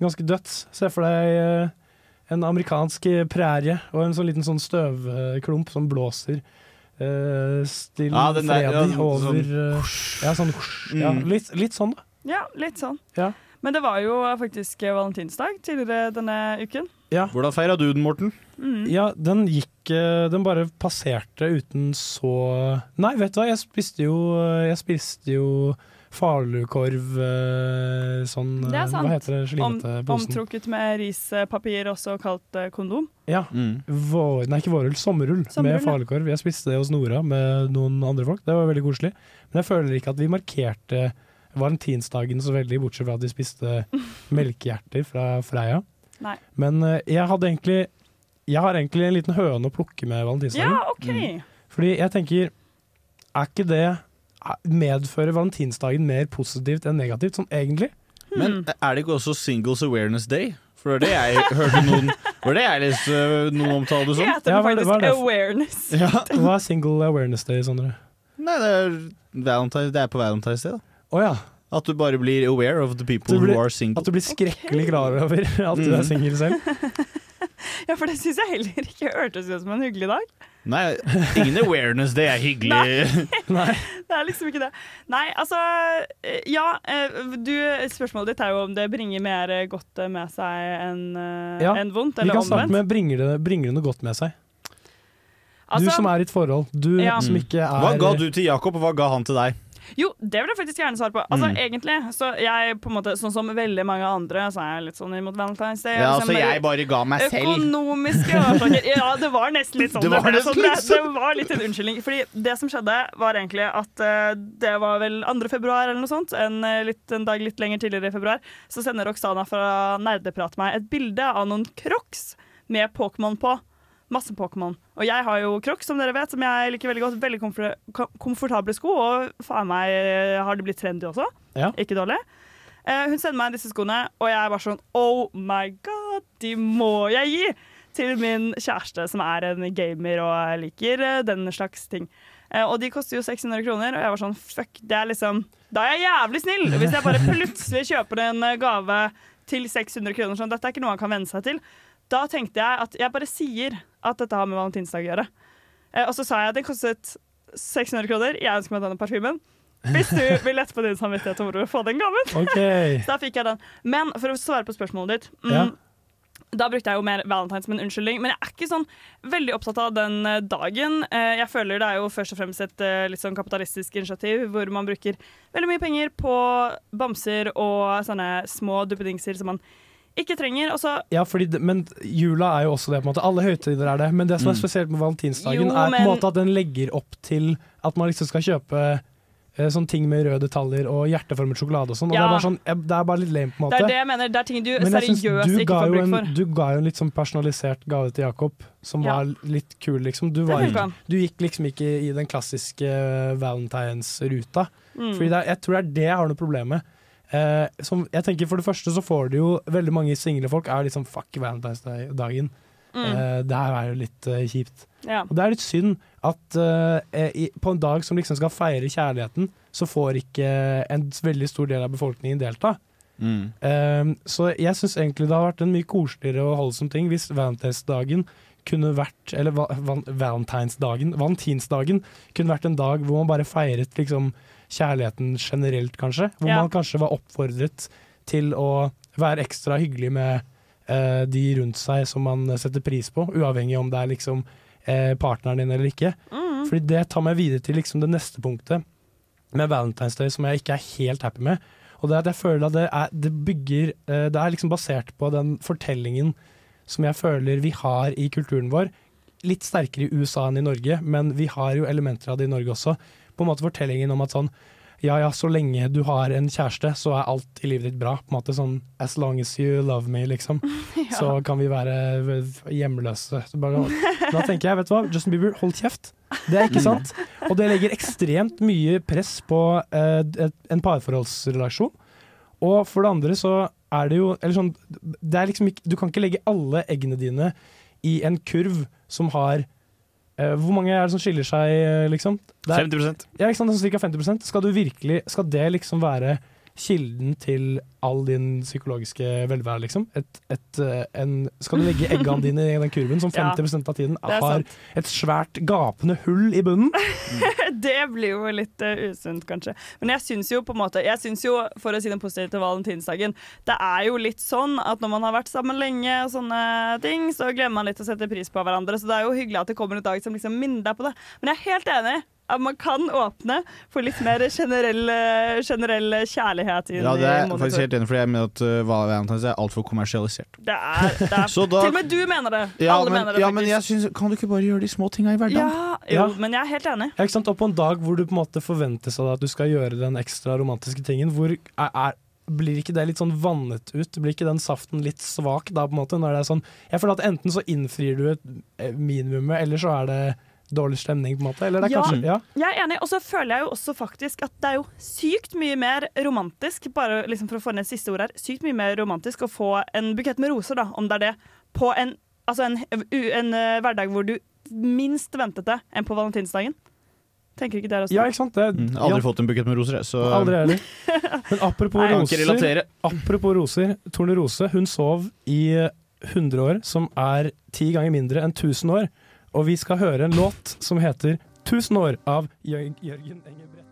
ganske dødt. Se for deg eh, en amerikansk prærie og en sånn liten sånn støvklump som blåser. Uh, still Ja, ja, fredig sånn- over eh, Ja, sånn ja, Mm. litt, litt sånn, da. Ja, litt sånn. Ja. Men det var jo faktisk valentinsdag tidligere denne uken. Hvordan feira du den, Morten? Mm. Ja, den gikk eh, Den bare passerte uten så Nei, vet du hva, jeg spiste jo Jeg spiste jo falukorv eh, sånn Det eh, er sant. Hva heter det Om, slimete posen? omtrukket med rispapir, også kalt eh, kondom. Ja. Vår, nei, ikke vårrull. Sommerrull Sommerrull, med falukorv. Jeg spiste det hos Nora med noen andre folk. Det var veldig koselig. Men jeg føler ikke at vi markerte valentinsdagen så veldig, bortsett fra at de spiste melkehjerter fra Freia. Nei. Men uh, jeg hadde egentlig Jeg har egentlig en liten høne å plukke med valentinsdagen. Ja, OK. Fordi jeg tenker Er ikke det Medfører valentinsdagen mer positivt enn negativt, sånn egentlig? Men er det ikke også Singles Awareness Day? For det var det jeg hørte noen Var det jeg leste noen omtale det som? Det Ja, er er faktisk det? awareness? Ja. Hva er single awareness day, Sondre? Nei, det er, det er på Valentine's Day, da. Å ja. At du bare blir aware of the people blir- who are single. At du blir skrekkelig klar over at du er Mm. singel selv? Ja, for det syns jeg heller ikke hørtes ut som en hyggelig dag. Nei, ingen awareness det er hyggelig. Nei. Det er liksom ikke det. Nei, altså eh, Ja, eh, du, spørsmålet ditt er jo om det bringer mer godt med seg enn eh, Ja, en vondt, vi kan starte med bringer det, bringer det noe godt med seg? du Altså- som er i et forhold, du Ja. som ikke er Hva ga du til Jakob, og hva ga han til deg? Jo, det vil jeg faktisk gjerne svare på. Altså, Mm. egentlig, så jeg på en måte, Sånn som veldig mange andre, så er jeg litt sånn imot Valentine's Day. Ja, liksom, så jeg bare ga meg selv. Økonomiske årsaker. Ja, det var nesten litt sånn. Det var det, sånn, det, sånn. det var litt en unnskyldning. Fordi det som skjedde, var egentlig at uh, det var vel 2. februar eller noe sånt, en, eh, litt, en dag litt lenger tidligere i februar, så sender Roxana fra Nerdeprat meg et bilde av noen crocs med Pokémon på. Masse Pokémon. Og jeg har jo crocs, som dere vet, som jeg liker veldig godt. Veldig komfor komfortable sko, og faen meg eh, har det blitt trendy også. Ja. Ikke dårlig. Eh, hun sender meg disse skoene, og jeg er bare sånn Oh my god, de må jeg gi! Til min kjæreste, som er en gamer og liker eh, den slags ting. Eh, og de koster jo 600 kroner, og jeg var sånn fuck, det er liksom Da er jeg jævlig snill! Hvis jeg bare plutselig kjøper en gave til 600 kroner, sånn dette er ikke noe han kan venne seg til, da tenkte jeg at jeg bare sier at dette har med valentinsdag å gjøre. Eh, og så sa jeg at den kostet 600 kroner, jeg ønsker meg denne parfymen. Hvis du vil lette på din samvittighet over å få den gaven. Okay. Så da fikk jeg den. Men for å svare på spørsmålet ditt mm, Ja. Da brukte jeg jo mer Valentine som en unnskyldning, men jeg er ikke sånn veldig opptatt av den eh, dagen. Eh, Jeg føler det er jo først og fremst et eh, litt sånn kapitalistisk initiativ hvor man bruker veldig mye penger på bamser og sånne små duppedingser som man ikke trenger. også Ja, fordi, men jula er jo også det. på en måte Alle høytider er det. Men det som er Mm. spesielt med valentinsdagen, Jo, er på en måte at den legger opp til at man liksom skal kjøpe Sånn sånne ting med røde detaljer og hjerteformet sjokolade og sånn. Og det, er bare sånn, eh, det er bare litt lame, på en måte. det er det jeg mener. Det er ting du Men seriøst du ikke får bruk for. en. Du ga jo en litt sånn personalisert gave til Jakob, som Ja. var litt kul, liksom. Du, var, du gikk liksom ikke i den klassiske eh, Valentine's-ruta. Mm. Fordi er, jeg tror det er det jeg har noe problem med. Eh, som, jeg tenker For det første så får du jo veldig mange single folk er liksom fuck Valentine's Day-dagen. Mm. Eh, det her er jo litt eh, kjipt. Ja. Og det er litt synd at eh, i, på en dag som liksom skal feire kjærligheten, så får ikke en veldig stor del av befolkningen delta. Mm. Eh, så jeg syns egentlig det har vært en mye koseligere og holdsom ting hvis Valentine's-dagen kunne vært Eller va val Valentinsdagen Valentinsdagen kunne vært en dag hvor man bare feiret liksom kjærligheten generelt, kanskje. Hvor Ja. man kanskje var oppfordret til å være ekstra hyggelig med eh, de rundt seg som man setter pris på, uavhengig om det er liksom eh, partneren din eller ikke. Mm. Fordi det tar meg videre til liksom det neste punktet med Valentine's Day som jeg ikke er helt happy med. Og det er at jeg føler at det er, det bygger eh, Det er liksom basert på den fortellingen som jeg føler vi har i kulturen vår. Litt sterkere i USA enn i Norge, men vi har jo elementer av det i Norge også. På en måte fortellingen om at sånn ja ja, så lenge du har en kjæreste, så er alt i livet ditt bra. På en måte sånn as long as you love me, liksom. Så kan vi være hjemløse. Så bare, da tenker jeg, vet du hva, Justin Bieber, hold kjeft. Det er ikke sant. Og det legger ekstremt mye press på eh, et, en parforholdsrelasjon. Og for det andre så er det jo eller sånn, det er liksom ikke, Du kan ikke legge alle eggene dine i en kurv som har Hvor mange er det som skiller seg, eh, liksom? Det er, 50 ja, ikke sant, altså Ca. 50% Skal du virkelig Skal det liksom være kilden til all din psykologiske velvære, liksom? Et, et, eh, en, skal du legge eggene dine i den kurven, som 50% av tiden har et svært gapende hull i bunnen? det blir jo litt uh, usunt, kanskje. Men jeg syns jo på en måte Jeg synes jo, for å si det positive til valentinsdagen, det er jo litt sånn at når man har vært sammen lenge og sånne ting, så glemmer man litt å sette pris på hverandre. Så det er jo hyggelig at det kommer en dag som liksom minner deg på det. Men jeg er helt enig. At man kan åpne for litt mer generell, eh, generell kjærlighet inn Ja, det er i faktisk helt enig for jeg mener at uh, Valentine's er altfor kommersialisert. Det er, det er Så da- Til og med du mener det. Ja, Alle men, mener det, ja, men jeg synes, kan du ikke bare gjøre de små tinga i hverdagen? Ja, jo, men jeg er helt enig. Ja, ikke sant? Og på en dag hvor du på en måte forventes av deg at du skal gjøre den ekstra romantiske tingen, hvor er, er, blir ikke det litt sånn vannet ut? Blir ikke den saften litt svak da, på en måte? Når det er sånn Jeg føler at enten så innfrir du et minimum, minimumet, eller så er det dårlig stemning, på en måte. Eller det er Ja. kanskje Ja. Jeg er enig, og så føler jeg jo også faktisk at det er jo sykt mye mer romantisk, bare liksom for å få ned siste ord her, sykt mye mer romantisk å få en bukett med roser, da, om det er det, på en, altså en, en eh, hverdag hvor du minst ventet det, enn på valentinsdagen. Tenker ikke dere også? ja, ikke sant? Det, Mm, aldri ja. fått en bukett med roser, jeg. Så Aldri heller. Men apropos Nei, roser, apropos roser Torne Rose hun sov i eh, 100 år, som er ti ganger mindre enn 1000 år. Og vi skal høre en låt som heter 'Tusen år av Jørgen Engebrett.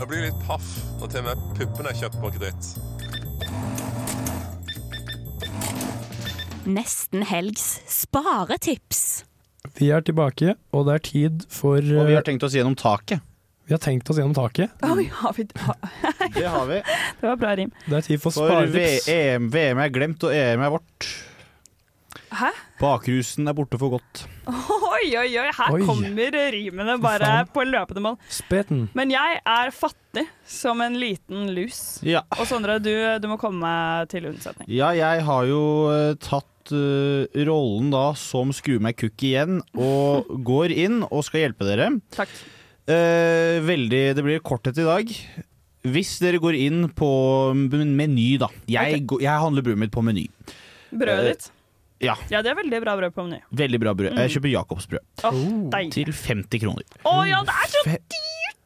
Jeg blir litt paff når til og med puppene er kjøpt på kreditt. Nesten helgs sparetips. Vi er tilbake, og det er tid for Og vi har eh, tenkt oss gjennom taket. Vi har tenkt oss gjennom taket. Oi, har vi Det har vi. Det var bra rim. Det er tid for For sparetips. sparetips. EM, VM er glemt, og EM er vårt. Hæ? Bakrusen er borte for godt. Oi, oi, oi, her Oi. kommer rimene bare på løpende mål. Speten. Men jeg er fattig som en liten lus. Ja. Og Sondre, du, du må komme til unnsetning. Ja, jeg har jo eh, tatt eh, rollen da som skrur meg kukk igjen, og går inn og skal hjelpe dere. Takk. Eh, veldig, det blir korthet i dag. Hvis dere går inn på Meny, da. Jeg, okay. jeg handler brødet mitt på Meny. Brødet Eh, ditt? Ja. Ja, det er veldig bra brød på Meny. Veldig bra brød. Jeg Mm. kjøper Jacobsbrød. Oh, deilig. Til 50 kroner. Å ja, det er så dyrt!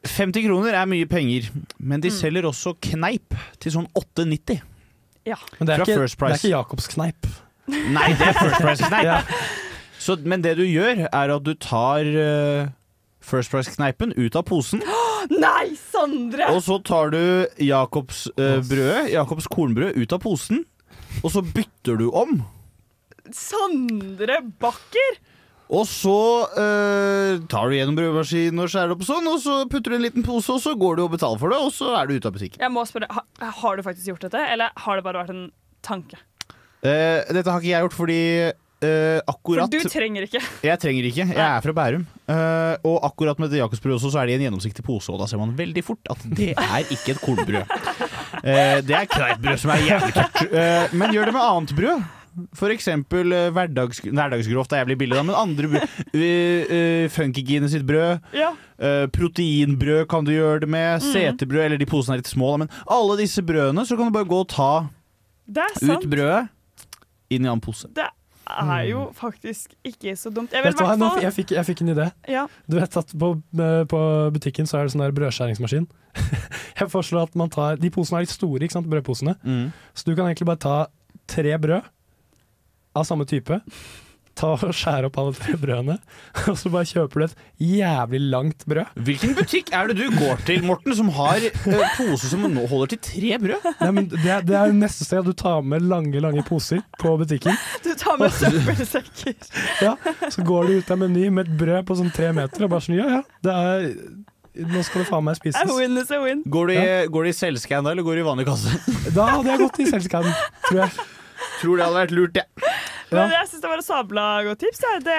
50 kroner er mye penger, men Mm. de selger også kneip til sånn 8,90. Ja. Men det er, Fra ikke, det er ikke Jacobs kneip. Nei, det er First Price-kneip. Ja. Så, men det du gjør, er at du tar uh, First Price-kneipen ut av posen, Nei, Sondre! og så tar du Jacobs uh, brød, Jacobs kornbrød, ut av posen, og så bytter du om. Sondre Bakker! Og så eh, tar du gjennom brødmaskinen og skjærer opp sånn, og så putter du en liten pose, og så går du og betaler for det, og så er du ute av butikken. Jeg må spørre, ha, Har du faktisk gjort dette, eller har det bare vært en tanke? Eh, dette har ikke jeg gjort fordi eh, akkurat For du trenger ikke. Jeg trenger ikke. Jeg er fra Bærum. Eh, og akkurat med det Jakobsbrød også, så er det i en gjennomsiktig pose, og da ser man veldig fort at det er ikke et kornbrød. Eh, det er kneippbrød som er jævlig tørt. Eh, men gjør det med annet brød. For eksempel eh, hverdags, hverdagsgrovt er jævlig billig, da, men andre. Uh, uh, Funkygine sitt brød. Ja. Uh, proteinbrød kan du gjøre det med. Mm. Seterbrød, eller de posene er litt små, da, men alle disse brødene, så kan du bare gå og ta Det er ut brødet inn i annen pose. Det er jo faktisk ikke så dumt. Jeg Vet hva, jeg, fikk, jeg fikk en idé. Ja. Du vet at på, på butikken så er det sånn der brødskjæringsmaskin. Jeg foreslår at man tar De posene er litt store, ikke sant, brødposene. Mm. Så du kan egentlig bare ta tre brød av samme type. Ta og Skjær opp alle tre brødene, og så bare kjøper du et jævlig langt brød. Hvilken butikk er det du går til, Morten, som har uh, pose som nå holder til tre brød? Nei, men det, er- det er jo neste sted. Du tar med lange lange poser på butikken. Du tar med søppelsekker. Ja, Så går du ut av Meny med et brød på sånn tre meter og bare sånn Ja, ja, det er Nå skal det faen meg A spises. win is a win. Går du i, går du i selvscan da, eller går du i vanlig kasse? Da hadde jeg gått i selskapet, tror jeg. Tror det hadde vært lurt, jeg. Men jeg syns det var et sabla godt tips. Ja. Det,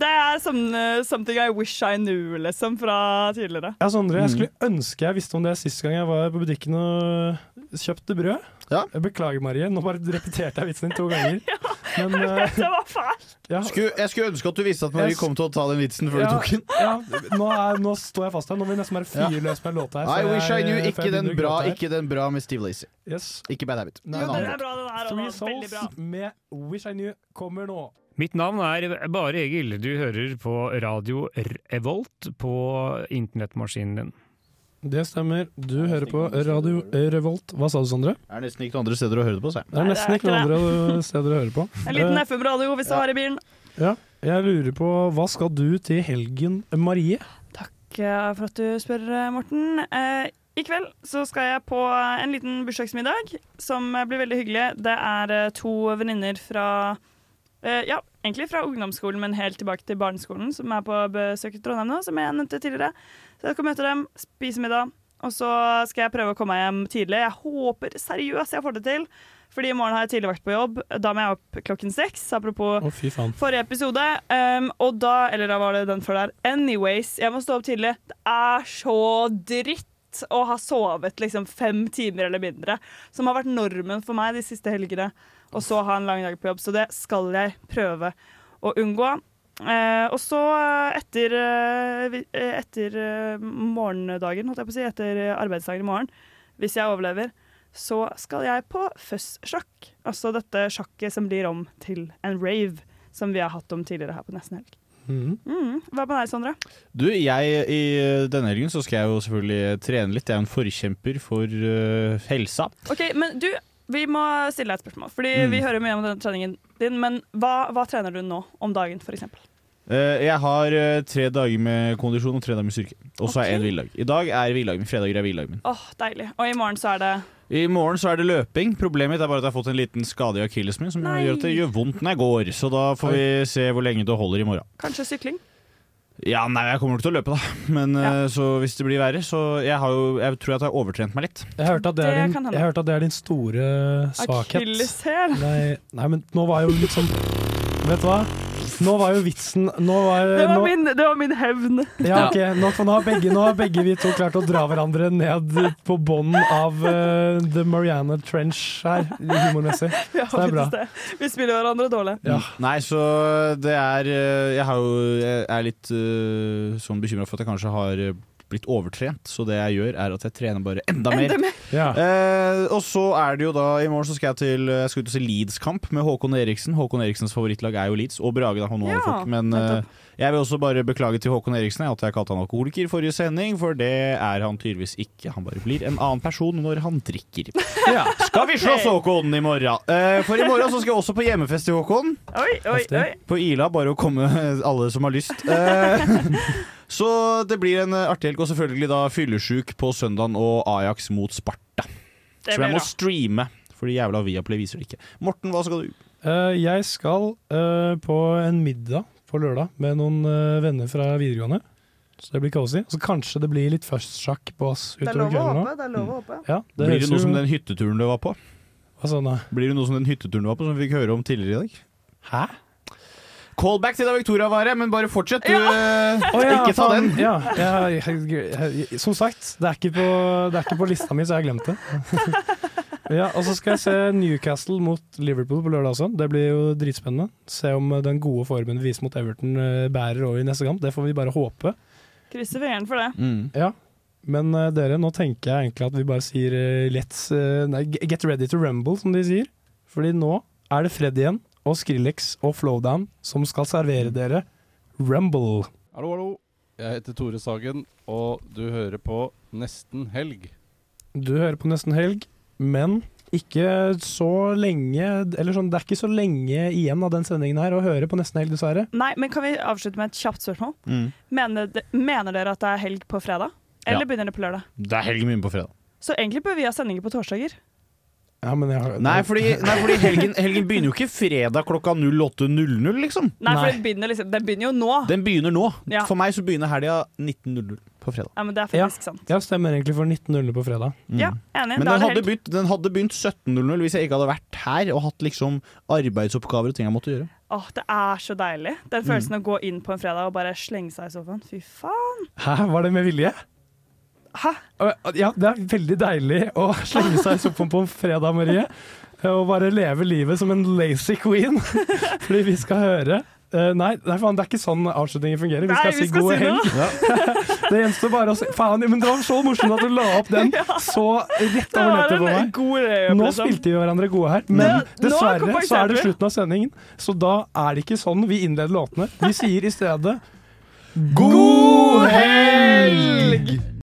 det er som, uh, something I wish I knew, liksom, fra tidligere. Ja, Sondre, jeg Mm. skulle ønske jeg visste om det sist gang jeg var på butikken og kjøpte brød. Jeg beklager, Marie. Nå bare repeterte jeg vitsen din to ganger. ja, Men, vet Det var fælt! Ja, Skulle, jeg skulle ønske at du visste at Marie kom til å ta den vitsen før ja, du tok den. ja, nå, er, nå står jeg fast her. Nå vil jeg nesten bare fyre løs med en låt her. I wish I knew. Ikke den bra, ikke den bra med Steve Lacey. Yes. Ikke Bad Habit. Nei, jo. Den er bra, den her. Three. Souls med Wish I Knew kommer nå. Mitt navn er Bare Egil. Du hører på Radio Revolt på internettmaskinen din. Det stemmer. Du hører på Radio Revolt. Hva sa du, Sondre? Det er nesten ikke noen andre steder å høre det på, sa jeg. Det er nesten ikke noen andre steder å høre på. En liten FM-radio hvis du har i bilen. Ja, jeg lurer på hva skal du til helgen, Marie? Takk eh, for at du spør, eh, Morten. Eh, I kveld så skal jeg på en liten bursdagsmiddag som blir veldig hyggelig. Det er to venninner fra eh, Ja, egentlig fra ungdomsskolen, men helt tilbake til barneskolen, som er på besøk i Trondheim nå, som jeg nevnte tidligere. Så jeg skal møte dem, spise middag, og så skal jeg prøve å komme meg hjem tidlig. Jeg håper seriøst jeg får det til. Fordi i morgen har jeg tidlig vært på jobb. Da må jeg opp klokken seks. Apropos oh, forrige episode. Um, og da, eller da var det den før der. Anyways, jeg må stå opp tidlig. Det er så dritt å ha sovet liksom fem timer eller mindre. Som har vært normen for meg de siste helgene. Og så ha en lang dag på jobb. Så det skal jeg prøve å unngå. Eh, og så eh, etter, eh, eh, etter morgendagen, holdt jeg på å si, etter arbeidsdagen i morgen, hvis jeg overlever, så skal jeg på fuzz-sjakk. Altså dette sjakket som blir om til en rave, som vi har hatt om tidligere her på Nesten Helg. Mm. Mm. Hva med deg, Sondre? Du, jeg i denne helgen så skal jeg jo selvfølgelig trene litt. Jeg er en forkjemper for uh, helsa. Ok, men du, vi må stille deg et spørsmål. Fordi Mm. vi hører mye om denne treningen din, men hva, hva trener du nå om dagen, for? Eh, jeg har uh, tre dager med kondisjon og tre dager med styrke. Og så har jeg en hviledag. I dag er hviledagen min. Fredager er hviledagen min. Åh, deilig. Og i morgen så er det I morgen så er det løping. Problemet mitt er bare at jeg har fått en liten skade i akillesen min som Nei. gjør at det gjør vondt når jeg går. Så da får vi se hvor lenge det holder i morgen. kanskje sykling? Ja, nei, jeg kommer nok til å løpe, da. Men ja. så hvis det blir verre, så Jeg, har jo, jeg tror at jeg har overtrent meg litt. Jeg hørte at det, Det er din, jeg hørte at det er din store svakhet. Akilleshæl. Nei, nei, men nå var jo liksom Vet du hva? Nå var jo vitsen Nå var, Det var nå, min, det var min hevn. ja, ok, nå, for nå, har begge, nå har begge vi to klart å dra hverandre ned på bånden av uh, The Mariana Trench her, humormessig. Ja, Så det er bra. det. Vi spiller hverandre dårlig. Ja. Nei, så det er eh, Jeg, har jo, jeg er litt uh, sånn bekymra for at jeg kanskje har blitt overtrent. Så det jeg gjør, er at jeg trener bare enda mer. Enda mer. Ja. Eh, og så er det jo da I morgen så skal jeg til Jeg skal ut og se Leeds-kamp med Håkon Eriksen. Håkon Eriksens favorittlag er jo Leeds, og Brage, da, Han Ja, folk. Men eh, jeg vil også bare beklage til Håkon Eriksen at jeg kalte han alkoholiker i forrige sending, for det er han tydeligvis ikke. Han bare blir en annen person når han drikker. Skal vi slåss, Håkon, i morgen? Eh, for i morgen så skal jeg også på hjemmefest til Håkon. Oi, oi, oi. På Ila, bare å komme alle som har lyst. Så det blir en eh, artig helg, og selvfølgelig da fyllesjuk på søndagen og Ajax mot Sparta. Det Som jeg må streame, fordi jævla Viaplay viser det ikke. Morten, hva skal du? Uh, jeg skal uh, på en middag på lørdag med noen uh, venner fra videregående. Så det blir cozy. Så kanskje det blir litt førstsjakk på oss Det er utover lov å kvelden håpe. nå. Det er lov å håpe. Ja, det Blir det noe jo- som den hytteturen du var på? Hva sånn da? Blir det noe som den hytteturen du var på, som vi fikk høre om tidligere i dag? Hæ? Callback til da Victoria var her, men bare fortsett. Du, eh, ja, ikke ta den. Ja, jeg, jeg, jeg, som sagt, det er, ikke på, det er ikke på lista mi, så jeg har glemt det. ja, og så skal jeg se Newcastle mot Liverpool på lørdag også. Det blir jo dritspennende. Se om den gode formen vi viser mot Everton eh, bærer over i neste kamp. Det får vi bare håpe. Krysser fingrene for det. Mm. Ja. Men uh, dere, nå tenker jeg egentlig at vi bare sier uh, let's uh, Nei, get ready to rumble, som de sier. Fordi nå er det Fred igjen, og Skrillex og Flowdown som skal servere dere Rumble. Hallo, hallo. Jeg heter Tore Sagen, og du hører på Nesten helg. Du hører på Nesten Helg, men ikke så lenge Eller sånn, det er ikke så lenge igjen av den sendingen her å høre på Nesten Helg, dessverre. Nei, men Kan vi avslutte med et kjapt spørsmål? Mm. Mener, de, mener dere at det er helg på fredag? Eller Ja. begynner det på lørdag? Det er helg mye på fredag. Så egentlig bør vi ha sendinger på torsdager. Ja, men jeg har Nei, fordi, nei, fordi helgen, helgen begynner jo ikke fredag klokka 08.00, liksom. Nei, for den begynner, liksom, den begynner jo nå. Den begynner nå. Ja. For meg så begynner helga 19.00 på fredag. Ja, men det er Ja, faktisk sant. ja, stemmer egentlig for 19.00 på fredag. Ja, enig. Men den hadde, begynt, den hadde begynt 17.00 hvis jeg ikke hadde vært her og hatt liksom arbeidsoppgaver og ting jeg måtte gjøre. Åh, det er så deilig. Den Mm. følelsen å gå inn på en fredag og bare slenge seg i sofaen. Fy faen. Hæ, var det med vilje? Hæ? Ja, det er veldig deilig å slenge seg i sofaen på en fredag, Marie. Og bare leve livet som en lazy queen. Fordi vi skal høre Uh, nei, nei, faen, det er ikke sånn avslutningen fungerer. Vi Nei, skal vi si skal god si noe. helg. det gjenstår bare å si Faen, men det var så morsomt at du la opp den så rett over nettet på meg. god layup, Nå liksom. spilte vi hverandre gode her, men nå dessverre så er det slutten av sendingen. Så da er det ikke sånn vi innleder låtene. Vi sier i stedet God helg!